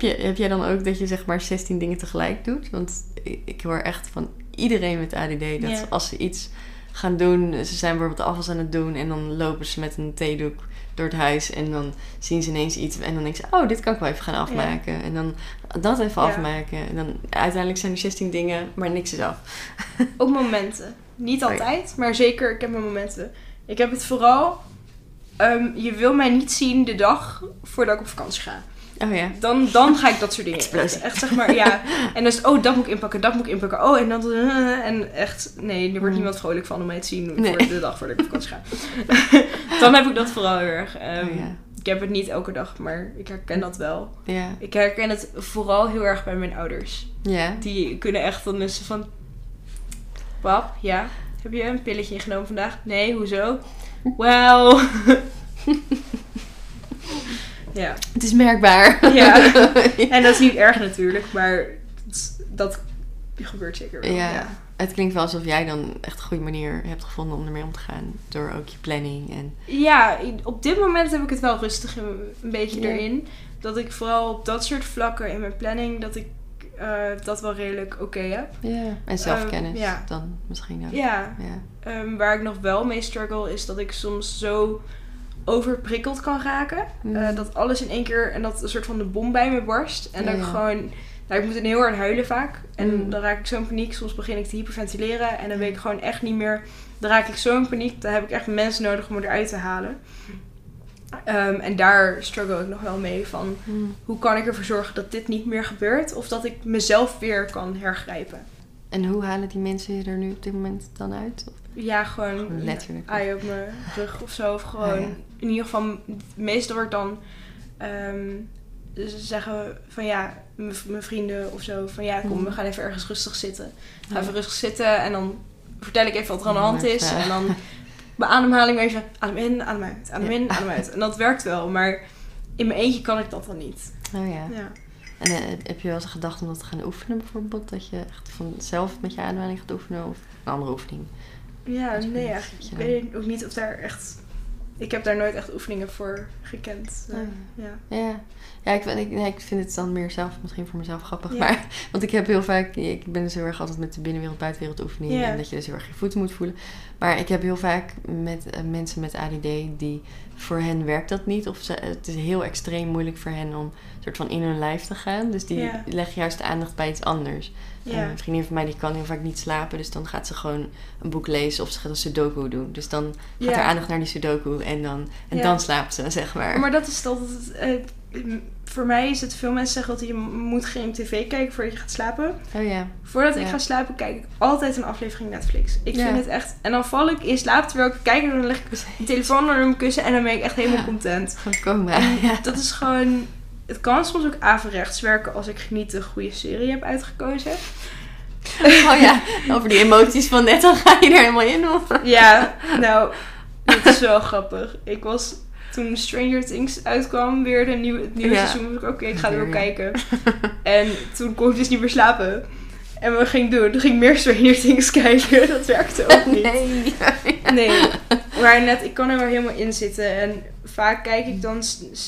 heb, je, heb jij dan ook dat je zeg maar 16 dingen tegelijk doet? Want ik, hoor echt van iedereen met ADD dat als ze iets gaan doen, ze zijn bijvoorbeeld afwas aan het doen en dan lopen ze met een theedoek door het huis en dan zien ze ineens iets en dan denken ze, oh, dit kan ik wel even gaan afmaken. En dan dat even afmaken. En dan uiteindelijk zijn er 16 dingen, maar niks is af. Op momenten. Niet Oh altijd, maar zeker, ik heb mijn momenten. Ik heb het vooral... ehm, je wil mij niet zien de dag voordat ik op vakantie ga. Oh ja. Dan, dan ga ik dat soort dingen. Explosie. Echt zeg maar, ja. En dan is het, oh, dat moet ik inpakken, dat moet ik inpakken. Oh, en dan... en echt, nee, er wordt Mm. niemand vrolijk van om mij te zien voor de dag voordat ik op vakantie ga. dan heb ik dat vooral heel erg. Ehm, Oh ja. Ik heb het niet elke dag, maar ik herken dat wel. Ja. Ik herken het vooral heel erg bij mijn ouders. Ja. Die kunnen echt dan dus van... Pap, ja? Heb je een pilletje ingenomen vandaag? Nee, hoezo? Wel... ja. Het is merkbaar. Ja. En dat is niet erg natuurlijk, maar dat, dat gebeurt zeker wel. Ja. Ja. Het klinkt wel alsof jij dan echt een goede manier hebt gevonden om ermee om te gaan. Door ook je planning en... Ja, op dit moment heb ik het wel rustig een, beetje Ja. erin. Dat ik vooral op dat soort vlakken in mijn planning, dat ik eh, dat wel redelijk oké heb. Ja. En zelfkennis ja. dan misschien ook. Ja, Ja. Ehm, waar ik nog wel mee struggle is dat ik soms zo overprikkeld kan raken. Mm. Eh, dat alles in één keer en dat een soort van de bom bij me barst. En Ja, dat ik gewoon, nou, ik moet heel hard huilen vaak. En Mm. dan raak ik zo in paniek. Soms begin ik te hyperventileren en dan weet ik gewoon echt niet meer. Dan raak ik zo in paniek. Dan heb ik echt mensen nodig om eruit te halen. Ehm, en daar struggle ik nog wel mee van Mm. hoe kan ik ervoor zorgen dat dit niet meer gebeurt of dat ik mezelf weer kan hergrijpen. En hoe halen die mensen je er nu op dit moment dan uit? Ja, gewoon, letterlijk. op mijn rug of zo. Of gewoon, Ah, ja. in ieder geval, meestal wordt dan ehm, ze zeggen van ja, mijn vrienden of zo, van ja, kom, we gaan even ergens rustig zitten. Ga Ja. even rustig zitten en dan vertel ik even wat er aan de hand is. En dan bij ademhaling even adem in, adem uit, adem in, adem uit. En dat werkt wel, maar in mijn eentje kan ik dat dan niet. Oh ja. Ja. En eh, heb je wel eens gedacht om dat te gaan oefenen bijvoorbeeld? Dat je echt vanzelf met je ademhaling gaat oefenen of een andere oefening? Ja, nee, eigenlijk. iets Ik weet ook niet of daar echt... Ik heb daar nooit echt oefeningen voor gekend. Eh, Oh. ja. Ja, ja ik, vind, ik, nee, ik vind het dan meer zelf, misschien voor mezelf grappig. Ja. Maar, want ik heb heel vaak, ik ben dus heel erg altijd met de binnenwereld, buitenwereld oefening. Ja. En dat je dus heel erg je voeten moet voelen. Maar ik heb heel vaak met eh, mensen met ADD die, voor hen werkt dat niet. Of ze, het is heel extreem moeilijk voor hen om soort van in hun lijf te gaan. Dus die Ja. leggen juist de aandacht bij iets anders. Ja. Eh, een vriendin van mij die kan heel vaak niet slapen. Dus dan gaat ze gewoon een boek lezen of ze gaat een sudoku doen. Dus dan gaat haar aandacht naar die sudoku en dan, en dan slaapt ze, zeg maar. Maar dat is dat. eh, voor mij is het veel mensen zeggen dat je moet geen tv kijken voordat je gaat slapen. Oh ja. Voordat ik ga slapen, kijk ik altijd een aflevering Netflix. Ik Ja. vind het echt. En dan val ik in slaap terwijl ik kijk en dan leg ik de telefoon onder mijn kussen en dan ben ik echt helemaal Ja. content. Gewoon coma. Ja. Dat is gewoon. Het kan soms ook averechts werken als ik niet een goede serie heb uitgekozen. Oh ja, over die emoties van net, dan ga je er helemaal in. Of? Ja, nou, dat is wel grappig. Ik was toen Stranger Things uitkwam, weer de nieuwe, het nieuwe Ja. seizoen, was ik oké, ik ga er ja. kijken. En toen kon ik dus niet meer slapen. En wat ging ik doen? Toen ging ik meer Stranger Things kijken. Dat werkte ook niet. Nee. Nee. Maar net, ik kan er wel helemaal in zitten. En vaak kijk ik dan,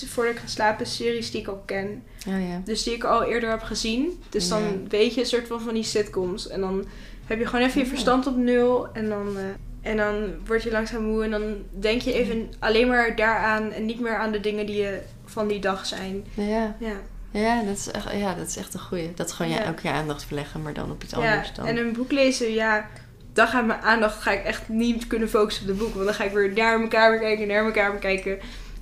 voordat ik ga slapen, series die ik al ken. Oh ja. Dus die ik al eerder heb gezien. Dus dan Ja. weet je een soort van van die sitcoms. En dan heb je gewoon even je verstand op nul. En dan, eh, en dan word je langzaam moe. En dan denk je even alleen maar daaraan. En niet meer aan de dingen die je van die dag zijn. Ja. Ja, Ja, dat is echt, ja, dat is echt een goeie. Dat is gewoon ja, Ja. ook je aandacht verleggen, maar dan op iets ja. anders dan. en een boek lezen, ja... Dan gaat mijn aandacht ga ik echt niet kunnen focussen op de boek. Want dan ga ik weer naar mijn kamer kijken, naar mijn kamer kijken.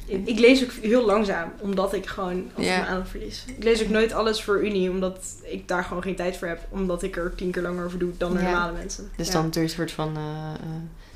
Ik lees ook heel langzaam, omdat ik gewoon altijd Ja. mijn aandacht verlies. Ik lees ook nooit alles voor Unie, omdat ik daar gewoon geen tijd voor heb. Omdat ik er tien keer langer over doe dan normale mensen. Dus dan je een soort van uh,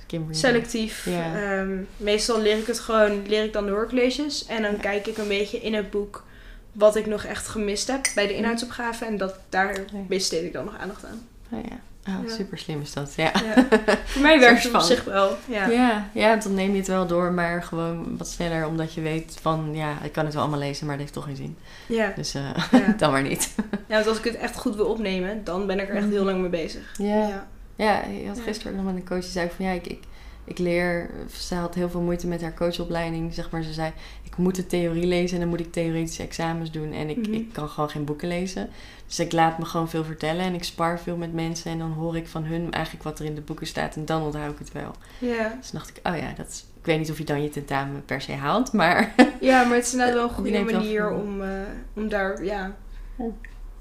Kimberly. Selectief. Ehm, meestal leer ik het gewoon, leer ik dan de hoorcolleges. En dan kijk ik een beetje in het boek wat ik nog echt gemist heb bij de inhoudsopgave. En dat, daar besteed ik dan nog aandacht aan. Oh ja. Oh, Ja. super slim is dat. Ja. Ja. Voor mij werkt het op zich wel. Ja. Ja. ja, dan neem je het wel door, maar gewoon wat sneller, omdat je weet van, ja, ik kan het wel allemaal lezen, maar het heeft toch geen zin. Ja. Dus eh, Ja. dan maar niet. ja, want als ik het echt goed wil opnemen, dan ben ik er echt heel lang mee bezig. Ja. Ja. Ja, je had gisteren nog met een coach die zei van ja, ik, ik, ik leer. Ze had heel veel moeite met haar coachopleiding. Zeg maar, ze zei: Ik moet de theorie lezen en dan moet ik theoretische examens doen. En ik, Mhm. ik kan gewoon geen boeken lezen. Dus ik laat me gewoon veel vertellen en ik spar veel met mensen. En dan hoor ik van hun eigenlijk wat er in de boeken staat. En dan onthoud ik het wel. Ja. Dus dan dacht ik: Oh ja, dat is, ik weet niet of je dan je tentamen per se haalt. Maar ja, maar het is inderdaad wel een goede wel manier om, eh, om daar, ja, Ja.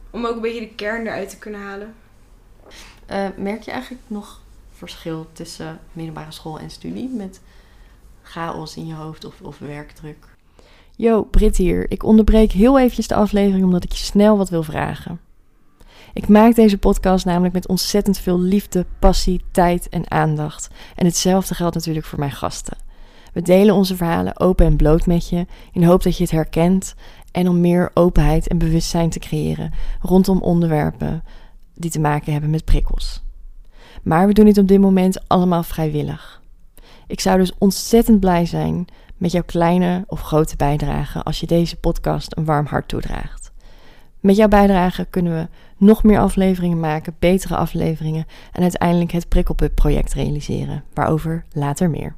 om ook een beetje de kern eruit te kunnen halen. eh, merk je eigenlijk nog verschil tussen middelbare school en studie? Met chaos in je hoofd of, of werkdruk. Yo, Brit hier. Ik onderbreek heel eventjes de aflevering omdat ik je snel wat wil vragen. Ik maak deze podcast namelijk met ontzettend veel liefde, passie, tijd en aandacht. En hetzelfde geldt natuurlijk voor mijn gasten. We delen onze verhalen open en bloot met je in de hoop dat je het herkent en om meer openheid en bewustzijn te creëren rondom onderwerpen die te maken hebben met prikkels. Maar we doen dit op dit moment allemaal vrijwillig. Ik zou dus ontzettend blij zijn met jouw kleine of grote bijdrage als je deze podcast een warm hart toedraagt. Met jouw bijdrage kunnen we nog meer afleveringen maken, betere afleveringen en uiteindelijk het Prikkelpub project realiseren, waarover later meer.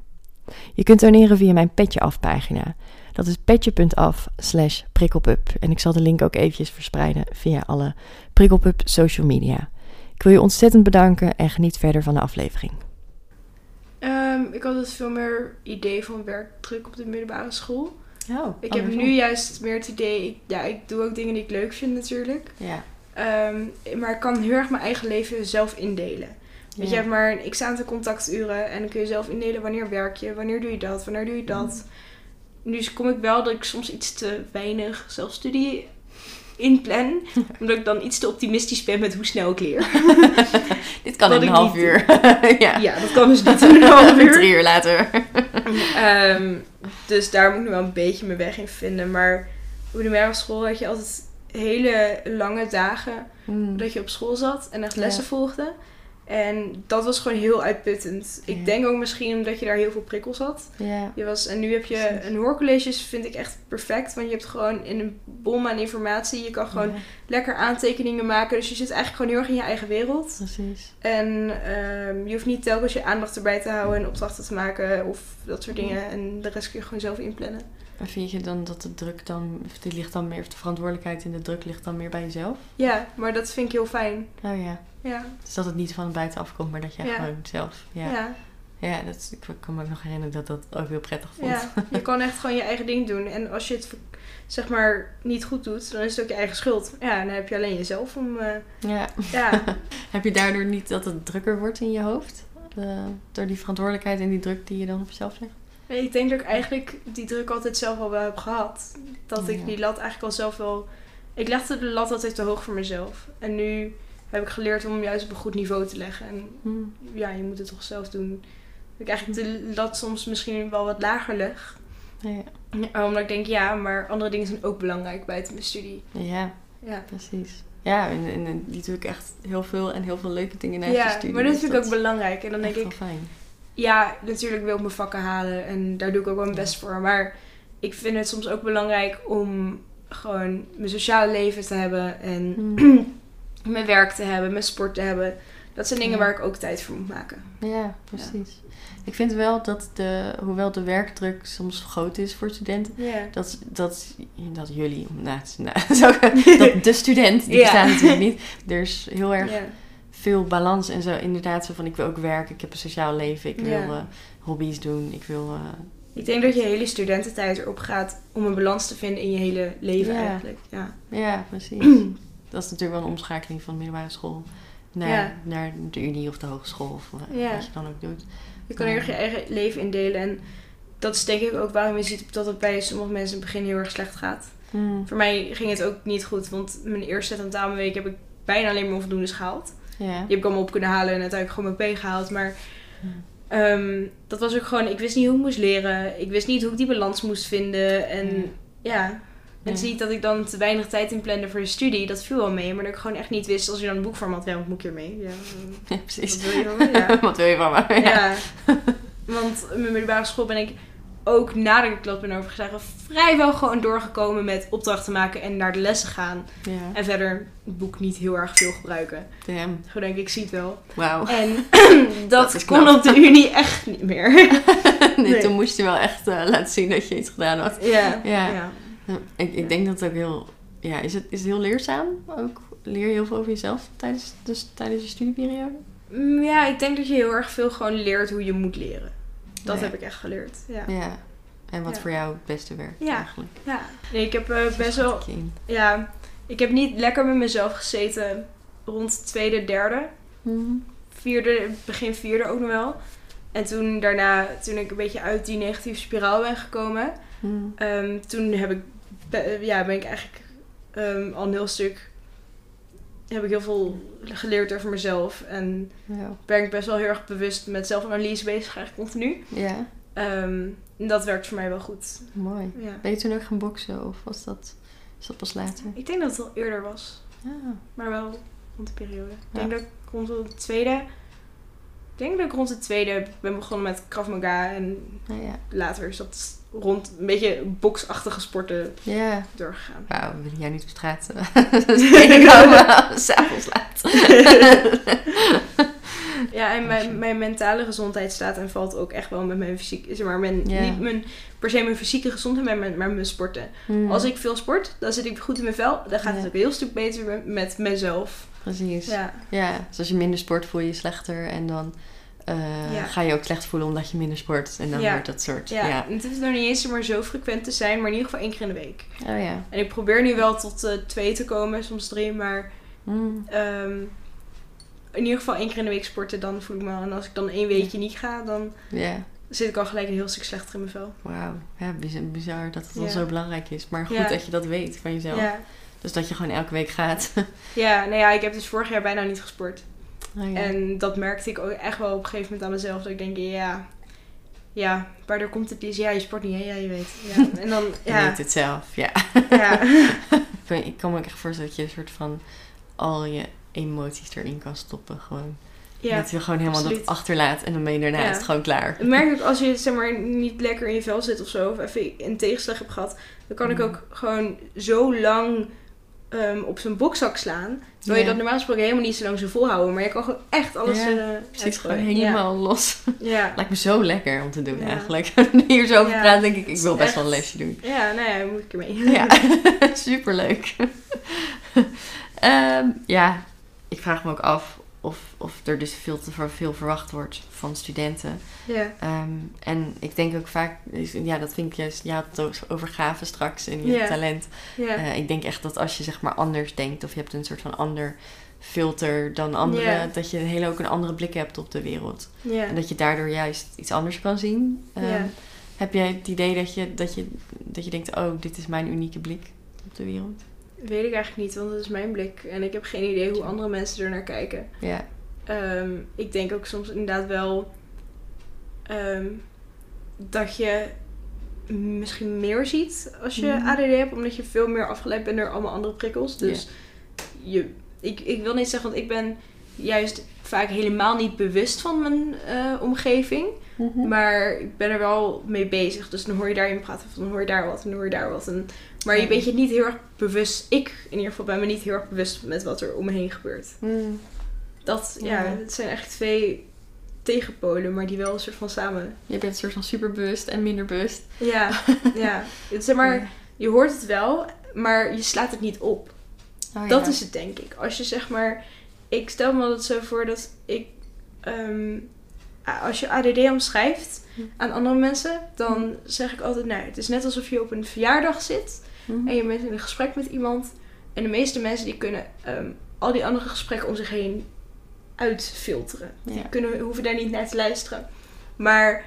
Je kunt doneren via mijn Petje Af pagina. Dat is petje.af slash prikkelpub. En ik zal de link ook eventjes verspreiden via alle Prikkelpub social media. Ik wil je ontzettend bedanken en geniet verder van de aflevering. Ehm, ik had dus veel meer idee van werkdruk op de middelbare school. Oh, Ik heb nu juist meer het idee, ik, ja, ik doe ook dingen die ik leuk vind natuurlijk. Ja. Ehm, maar ik kan heel erg mijn eigen leven zelf indelen. Want je hebt maar een x aantal contacturen en dan kun je zelf indelen wanneer werk je, wanneer doe je dat, wanneer doe je dat. Nu kom ik wel dat ik soms iets te weinig zelfstudie inplan, omdat ik dan iets te optimistisch ben met hoe snel ik leer. Dit kan in een half uur. ja. ja, dat kan dus niet in een half uur. Drie uur later. Ehm, dus daar moet ik nu wel een beetje mijn weg in vinden. Maar op de middelbare school had je altijd hele lange dagen Hmm. dat je op school zat en echt Ja. lessen volgde. En dat was gewoon heel uitputtend. Ik Ja. denk ook misschien omdat je daar heel veel prikkels had. Ja. Je was, en nu heb je Precies. een hoorcolleges, vind ik echt perfect. Want je hebt gewoon in een bom aan informatie. Je kan gewoon Ja, lekker aantekeningen maken. Dus je zit eigenlijk gewoon heel erg in je eigen wereld. precies. En ehm, je hoeft niet telkens je aandacht erbij te houden en opdrachten te maken of dat soort dingen. En de rest kun je gewoon zelf inplannen. Maar vind je dan dat de druk dan, of die ligt dan meer, of de verantwoordelijkheid in de druk ligt dan meer bij jezelf? Ja, maar dat vind ik heel fijn. Oh ja. Ja, Dus dat het niet van buitenaf komt, maar dat jij Ja. gewoon zelf. Ja. ja. Ja, dat ik kan me ook nog herinneren dat dat ook heel prettig vond. ja. Je kan echt gewoon je eigen ding doen. En als je het zeg maar niet goed doet, dan is het ook je eigen schuld. Ja, en dan heb je alleen jezelf om. eh, Ja. ja. Heb je daardoor niet dat het drukker wordt in je hoofd? De- door die verantwoordelijkheid en die druk die je dan op jezelf legt? Ik denk dat ik eigenlijk die druk altijd zelf al wel heb gehad. Dat ik Ja. die lat eigenlijk al zelf wel. Ik legde de lat altijd te hoog voor mezelf. En nu heb ik geleerd om hem juist op een goed niveau te leggen. En Hmm. ja, je moet het toch zelf doen. Dat ik eigenlijk de lat soms misschien wel wat lager leg. Ja. Ja, Omdat ik denk, ja, maar andere dingen zijn ook belangrijk buiten mijn studie. ja, Ja, precies. Ja, en, en, en die doe ik echt heel veel en heel veel leuke dingen naast je ja studie. maar dat dus vind ik ook belangrijk. En dan denk ik, fijn. Ja, natuurlijk wil ik mijn vakken halen. En daar doe ik ook wel mijn best voor. Maar ik vind het soms ook belangrijk om gewoon mijn sociale leven te hebben. En Hmm. mijn werk te hebben, mijn sport te hebben. Dat zijn dingen Ja. waar ik ook tijd voor moet maken. Ja, precies. Ik vind wel dat de, hoewel de werkdruk soms groot is voor studenten, dat, dat, dat jullie, nou, nou, dat de student, die bestaat natuurlijk niet, er is heel erg. Veel balans en zo. Inderdaad, zo van ik wil ook werken, ik heb een sociaal leven, ik wil eh, hobby's doen, ik wil... eh, Ik denk dat je hele studententijd erop gaat om een balans te vinden in je hele leven Ja. eigenlijk. Ja. ja, precies. dat is natuurlijk wel een omschakeling van middelbare school naar, Ja. naar de unie of de hogeschool of Ja. wat je dan ook doet. Je kan heel erg je eigen leven indelen. En dat is denk ik ook waarom je ziet dat het bij sommige mensen in het begin heel erg slecht gaat. Hmm. Voor mij ging het ook niet goed, want mijn eerste tentamenweek heb ik bijna alleen maar onvoldoendes gehaald. Ja. Die heb ik allemaal op kunnen halen en uiteindelijk gewoon mijn P gehaald. Maar ehm, dat was ook gewoon, ik wist niet hoe ik moest leren. Ik wist niet hoe ik die balans moest vinden. En Ja. ja, en zie dat ik dan te weinig tijd inplande voor de studie. Dat viel wel mee, maar dat ik gewoon echt niet wist als je dan een boek voor me had. Ja, wat moet ik hiermee? Ja, Ja, precies. wat wil je van me? Ja. Wat wil je van me? Ja. Want in mijn middelbare school ben ik ook nadat ik klas ben overgeslagen vrijwel gewoon doorgekomen met opdrachten maken en naar de lessen gaan. Ja. En verder het boek niet heel erg veel gebruiken. Damn. Gewoon denk ik, ik zie het wel. Wauw. En dat, Dat kon knap. op de unie echt niet meer. nee, Nee. Toen moest je wel echt eh, laten zien dat je iets gedaan had. ja. Ja. ja. Ik, ik denk dat het ook heel... Ja, is het, is het heel leerzaam? Ook leer je heel veel over jezelf tijdens, dus, tijdens je studieperiode? Mm, Ja, ik denk dat je heel erg veel gewoon leert hoe je moet leren. Dat heb ik echt geleerd. Ja. Ja. En wat Ja. voor jou het beste werkt Ja. eigenlijk. ja. Nee, ik heb eh, best wel. Ja, ik heb niet lekker met mezelf gezeten rond tweede, derde. Mhm. Vierde, begin vierde ook nog wel. En toen daarna, toen ik een beetje uit die negatieve spiraal ben gekomen, Mm. ehm, toen heb ik, ja, ben ik eigenlijk ehm, al een heel stuk, heb ik heel veel geleerd over mezelf. En Ja. ben ik best wel heel erg bewust met zelfanalyse bezig eigenlijk continu. ja, Ehm, en dat werkt voor mij wel goed. mooi. Ja. Ben je toen ook gaan boksen of was dat, is dat pas later? Ik denk dat het al eerder was, Ja. maar wel rond de periode. Ik denk dat ik rond de tweede, ik denk dat ik rond de tweede ben begonnen met Krav Maga en Nou ja. later is dat rond een beetje boksachtige sporten Ja. doorgegaan. Wauw, we willen jij niet op straat eh, tegenkomen s'avonds laat. Ja, en mijn, mijn mentale gezondheid staat en valt ook echt wel met mijn fysiek. Zeg maar, mijn, niet mijn, per se mijn fysieke gezondheid, maar mijn, mijn sporten. Mm, Als ik veel sport, dan zit ik goed in mijn vel. Dan gaat het ook een heel stuk beter met, met mezelf. Precies. Ja. Ja, dus als je minder sport voel je je slechter en dan eh, Ja. ga je ook slecht voelen omdat je minder sport. En dan Ja. wordt dat soort. ja. Ja. Het hoeft nog niet eens maar zo frequent te zijn, maar in ieder geval één keer in de week. Oh ja. En ik probeer nu wel tot eh, twee te komen, soms drie, maar Mm, ehm, in ieder geval één keer in de week sporten, dan voel ik me. En als ik dan één weekje niet ga, dan Ja. zit ik al gelijk een heel stuk slechter in mijn vel. Wauw. Ja, bizar, bizar dat het dan zo belangrijk is. Maar goed dat je dat weet van jezelf. Ja. Dus dat je gewoon elke week gaat. ja, nou ja, ik heb dus vorig jaar bijna niet gesport. Oh ja. En dat merkte ik ook echt wel op een gegeven moment aan mezelf. Dat ik denk, ja, ja, waardoor komt het dus? Ja, je sport niet, hè? Ja, je weet. Ja. En dan, Je ja, weet het zelf, ja. ja, Ik kan me ook echt voorstellen dat je een soort van al je emoties erin kan stoppen. Gewoon. ja. dat je gewoon helemaal absoluut. dat achterlaat en dan ben je daarna Ja. is het gewoon klaar. Ik merk ook als je zeg maar niet lekker in je vel zit of zo, of even een tegenslag hebt gehad, dan kan ik Mm. ook gewoon zo lang ehm, op zijn bokzak slaan. Terwijl je dat normaal gesproken helemaal niet zo lang zo volhouden. Maar je kan gewoon echt alles Ja, eh gewoon helemaal los. Ja. Lijkt me zo lekker om te doen eigenlijk. Hier zo over praat, denk ik, ik wil best echt- wel een lesje doen. Ja, nou ja, moet ik ermee. Ja, superleuk. Ehm, ja, ik vraag me ook af of, of er dus veel te veel verwacht wordt van studenten. ja. Ehm, en ik denk ook vaak, ja, dat vind ik juist, je had het ook over gaven straks en je Ja. talent. ja. Eh, ik denk echt dat als je zeg maar anders denkt of je hebt een soort van ander filter dan anderen, Ja. dat je een hele ook een andere blik hebt op de wereld. ja. En dat je daardoor juist iets anders kan zien. Ja. Heb jij het idee dat je, dat, je, dat je denkt, oh, dit is mijn unieke blik op de wereld? Weet ik eigenlijk niet, want dat is mijn blik. En ik heb geen idee hoe andere mensen er naar kijken. Ja. Ehm, ik denk ook soms inderdaad wel ehm, dat je misschien meer ziet als je Mhm. ADD hebt, omdat je veel meer afgeleid bent door allemaal andere prikkels. Dus je, ik, ik wil niet zeggen, want ik ben juist vaak helemaal niet bewust van mijn eh, omgeving. Mhm. Maar ik ben er wel mee bezig. Dus dan hoor je daarin praten. Of dan hoor je daar wat. En dan hoor je daar wat. En, maar je bent je niet heel erg bewust. Ik in ieder geval ben me niet heel erg bewust met wat er om me heen gebeurt. Mm. Dat, ja, Ja. het zijn echt twee tegenpolen. Maar die wel een soort van samen... Je bent een soort van superbewust en minder bewust. Ja, ja. Zeg maar, je hoort het wel. Maar je slaat het niet op. Oh, Dat ja. is het, denk ik. Als je zeg maar. Ik stel me altijd zo voor dat ik. ehm, als je ADD omschrijft Hm. aan andere mensen, dan zeg ik altijd: Nou, het is net alsof je op een verjaardag zit Mhm. en je bent in een gesprek met iemand. En de meeste mensen die kunnen ehm, al die andere gesprekken om zich heen uitfilteren. Die kunnen, hoeven daar niet naar te luisteren. Maar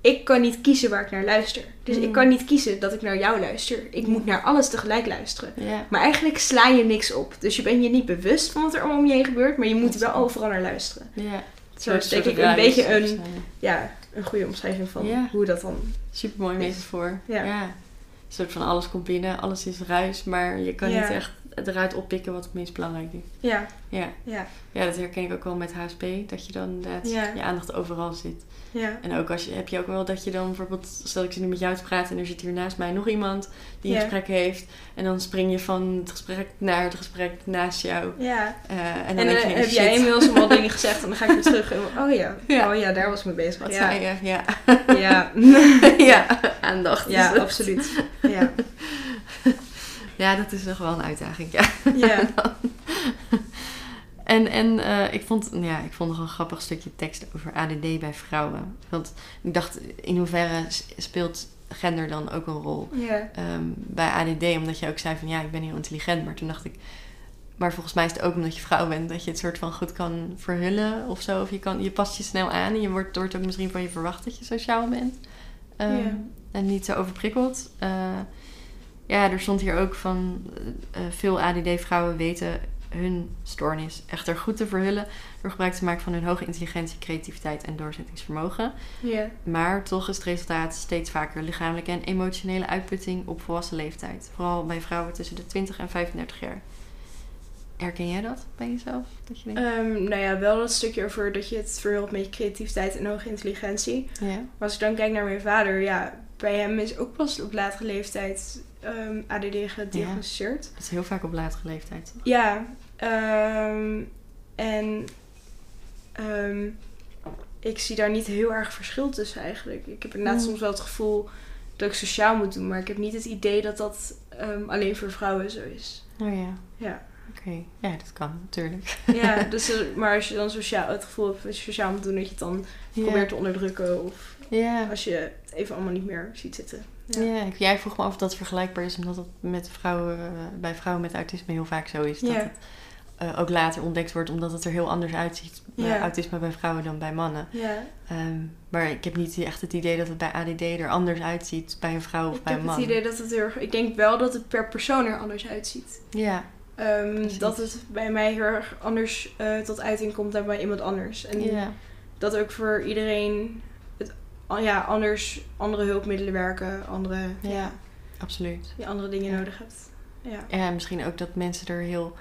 ik kan niet kiezen waar ik naar luister. Dus Hm. ik kan niet kiezen dat ik naar jou luister. Ik moet naar alles tegelijk luisteren. Maar eigenlijk sla je niks op. Dus je bent je niet bewust van wat er allemaal om je heen gebeurt, maar je moet Dat wel overal naar luisteren. Ja. Zo is denk ik een beetje een, ja, een goede omschrijving van Ja. hoe dat dan. Super mooi metafoor. Ja. ja. Een soort van alles komt binnen, alles is ruis, maar je kan Ja. niet echt eruit oppikken wat het meest belangrijk is. Ja, Ja. ja, ja, dat herken ik ook wel met HSP, dat je dan inderdaad je aandacht overal zit. ja, En ook als je, heb je ook wel dat je dan bijvoorbeeld, stel ik zit nu met jou te praten en er zit hier naast mij nog iemand die een Ja. gesprek heeft. En dan spring je van het gesprek naar het gesprek naast jou. ja. Eh, en En dan dan denk je, heb shit, jij inmiddels gezegd en dan ga ik weer terug. En, oh ja, Ja. oh ja, daar was ik mee bezig. wat ja. zei je? Ja, Ja, ja aandacht. ja, absoluut. Ja, Ja, dat is nog wel een uitdaging, ja. ja, En, en eh, ik, vond, ja, ik vond nog een grappig stukje tekst over ADD bij vrouwen. Want ik dacht, in hoeverre speelt gender dan ook een rol ehm, bij ADD? Omdat je ook zei van, ja, ik ben heel intelligent. Maar toen dacht ik, maar volgens mij is het ook omdat je vrouw bent dat je het soort van goed kan verhullen of zo. Of je, kan, je past je snel aan en je wordt, wordt ook misschien van je verwacht dat je sociaal bent. Ehm. En niet zo overprikkeld. Eh, ja, er stond hier ook van eh, eh, veel ADD-vrouwen weten hun stoornis echter goed te verhullen door gebruik te maken van hun hoge intelligentie, creativiteit en doorzettingsvermogen. Ja. Maar toch is het resultaat steeds vaker lichamelijke en emotionele uitputting op volwassen leeftijd. Vooral bij vrouwen tussen de 20 en 35 jaar. Herken jij dat bij jezelf? Dat je denkt, Ehm, nou ja, wel dat stukje over dat je het verhult met je creativiteit en hoge intelligentie. ja. Maar als ik dan kijk naar mijn vader, ja, bij hem is ook pas op latere leeftijd ehm, ADD gediagnosticeerd. Dat is heel vaak op latere leeftijd. toch? Ja, ehm, en ik zie daar niet heel erg verschil tussen eigenlijk. Ik heb inderdaad Mm. soms wel het gevoel dat ik sociaal moet doen, maar ik heb niet het idee dat dat alleen voor vrouwen zo is. Oh ja, Ja, Ja, dat kan natuurlijk. ja dus, eh, maar als je dan sociaal, het gevoel hebt dat je sociaal moet doen, dat je het dan probeert te onderdrukken of Ja. als je het even allemaal niet meer ziet zitten. Ja. ik- jij vroeg me af of dat vergelijkbaar is, omdat het met vrouwen, eh, bij vrouwen met autisme heel vaak zo is. Dat Ja. het eh, ook later ontdekt wordt, omdat het er heel anders uitziet. bij Ja. autisme bij vrouwen dan bij mannen. Ja, Ehm, maar ik heb niet echt het idee dat het bij ADD er anders uitziet bij een vrouw of ik bij heb een man. het idee dat het erg... Ik denk wel dat het per persoon er anders uitziet. Ja, Ehm, dat het bij mij heel erg anders eh, tot uiting komt dan bij iemand anders. En dat ook voor iedereen het, ja, anders, andere hulpmiddelen werken, andere, Ja. ja. absoluut. je andere dingen Ja. nodig hebt. Ja. Ja, en misschien ook dat mensen er heel...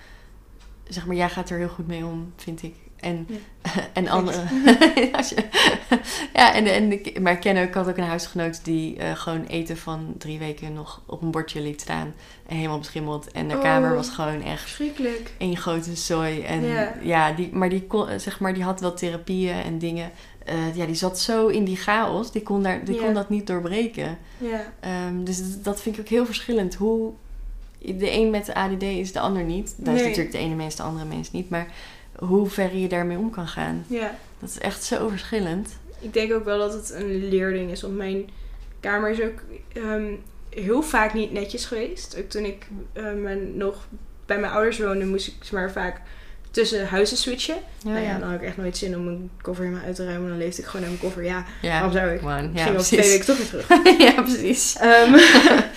Zeg maar, jij gaat er heel goed mee om, vind ik. En, en anderen... Als je- ja, en, en maar ik ken ook, ik had ook een huisgenoot die eh, gewoon eten van drie weken nog op een bordje liet staan. En helemaal beschimmeld. En de Oh. kamer was gewoon echt Verschrikkelijk. één grote zooi. En ja, Ja. die, maar, die kon, eh, zeg maar die had wel therapieën en dingen. Eh, ja, die zat zo in die chaos. Die kon, daar, die Ja. kon dat niet doorbreken. Ja. Ehm, dus dat- dat vind ik ook heel verschillend. Hoe de een met de ADD is de ander niet. Dat is natuurlijk de ene mens, de andere mens niet. Maar hoe ver je daarmee om kan gaan. ja. Dat is echt zo verschillend. Ik denk ook wel dat het een leerding is. Want mijn kamer is ook ehm, heel vaak niet netjes geweest. Ook toen ik eh, nog bij mijn ouders woonde, moest ik maar vaak tussen huizen switchen. Ja, nou ja, ja. dan had ik echt nooit zin om mijn koffer helemaal uit te ruimen. Dan leefde ik gewoon in mijn koffer. Ja, Ja, waarom zou ik? Ik Ja, ging twee weken toch weer terug. ja, precies. Ehm,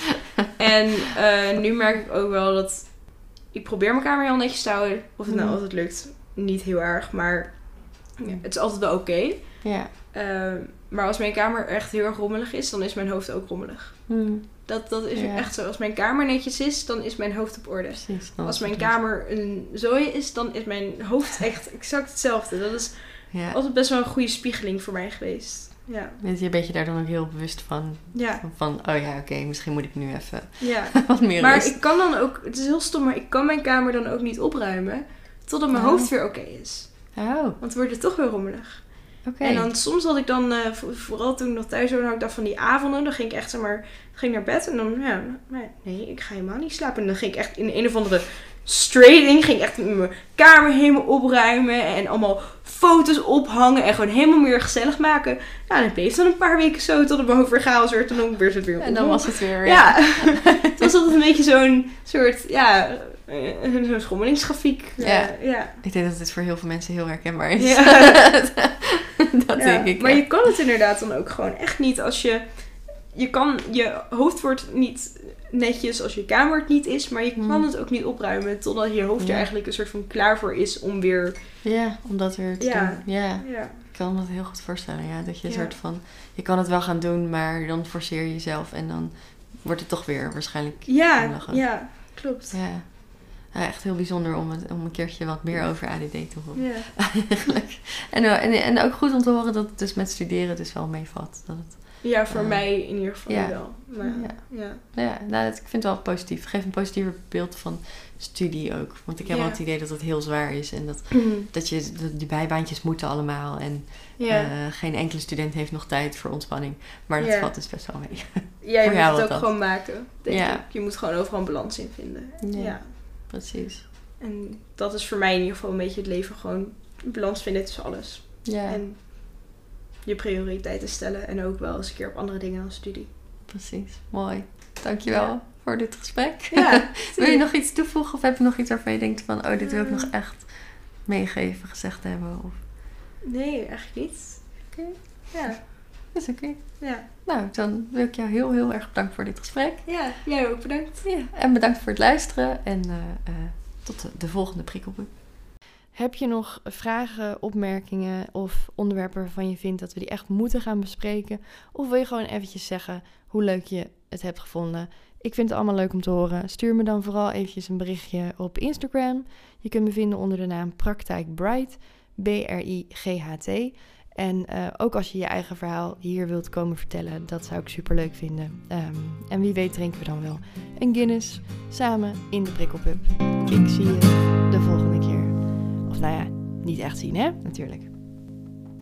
en eh, nu merk ik ook wel dat ik probeer mijn kamer heel netjes te houden. Of het nou Mhm. altijd lukt, niet heel erg. Maar ja, het is altijd wel oké. Ja. Ehm, maar als mijn kamer echt heel erg rommelig is, dan is mijn hoofd ook rommelig. Hm, Dat, dat is Ja. echt zo. Als mijn kamer netjes is, dan is mijn hoofd op orde. precies. Als mijn kamer een zooi is, dan is mijn hoofd echt exact hetzelfde. Dat is Ja. altijd best wel een goede spiegeling voor mij geweest. Ja. Ben je beetje daar dan ook heel bewust van? Ja. Van, oh ja, oké, misschien moet ik nu even ja. wat meer Maar rust. ik kan dan ook, het is heel stom, maar ik kan mijn kamer dan ook niet opruimen totdat mijn Oh. hoofd weer oké is. Oh, oké. Want het wordt het toch weer rommelig. En dan soms had ik dan, eh, vo- vooral toen ik nog thuis woonde, had ik dat van die avonden. Dan ging ik echt, zeg maar, ging naar bed en dan, ja, nee, ik ga helemaal niet slapen. En dan ging ik echt in een of andere straight ging ik echt mijn kamer helemaal opruimen en allemaal foto's ophangen en gewoon helemaal meer gezellig maken. Nou, dat bleef dan een paar weken zo tot het mijn hoofd weer chaos werd en dan werd het weer En dan was het weer... ja, het was altijd een beetje zo'n soort, ja, zo'n schommelingsgrafiek. Ja. Eh, ja. Ik denk dat dit voor heel veel mensen heel herkenbaar is. Ja. dat Ja, denk ik. Maar ja. je kan het inderdaad dan ook gewoon echt niet als je... Je kan... Je hoofd wordt niet netjes als je kamer het niet is. Maar je Hmm. kan het ook niet opruimen totdat je hoofd er Ja. eigenlijk een soort van klaar voor is om weer... Ja, om dat weer te Ja. doen. Ja, Ja, ik kan me dat heel goed voorstellen. Ja, dat je een Ja. soort van... Je kan het wel gaan doen, maar dan forceer je jezelf. En dan wordt het toch weer waarschijnlijk... ja, ja klopt. Ja. Ja, echt heel bijzonder om, het, om een keertje wat meer over ADD te horen. Ja. Eigenlijk. En, eh, en, en ook goed om te horen dat het dus met studeren dus wel meevalt. Dat het, ja, voor Eh, mij in ieder geval ja. wel. Maar, Ja. ja. ja, nou, dat, ik vind het wel positief. Geef een positiever beeld van studie ook. Want ik heb wel het idee dat het heel zwaar is. En dat, dat je dat die bijbaantjes moeten allemaal. En eh, geen enkele student heeft nog tijd voor ontspanning. Maar dat valt dus best wel mee. ja, je moet het ook dat. gewoon maken, denk Ja. ik. Je moet gewoon overal een balans in vinden. Ja. Precies. En dat is voor mij in ieder geval een beetje het leven. Gewoon balans vinden tussen alles. Ja, En je prioriteiten stellen. En ook wel eens een keer op andere dingen dan studie. precies. Mooi. Dankjewel. Ja. voor dit gesprek. Ja, wil je nog iets toevoegen of heb je nog iets waarvan je denkt van... oh, dit wil ik nog echt meegeven, gezegd hebben? Of... Nee, eigenlijk niet. Oké. Ja. Dat is oké. Ja. Nou, dan wil ik jou heel, heel erg bedanken voor dit gesprek. ja, jij ook bedankt. Ja, en bedankt voor het luisteren en eh, eh, tot de, de volgende prikkelboek. Heb je nog vragen, opmerkingen of onderwerpen waarvan je vindt dat we die echt moeten gaan bespreken? Of wil je gewoon eventjes zeggen hoe leuk je het hebt gevonden? Ik vind het allemaal leuk om te horen. Stuur me dan vooral eventjes een berichtje op Instagram. Je kunt me vinden onder de naam Praktijk Bright, B-R-I-G-H-T. En eh, ook als je je eigen verhaal hier wilt komen vertellen, dat zou ik super leuk vinden. Ehm, en wie weet drinken we dan wel een Guinness samen in de prikkelpub. Ik zie je de volgende keer. Of nou ja, niet echt zien hè, natuurlijk.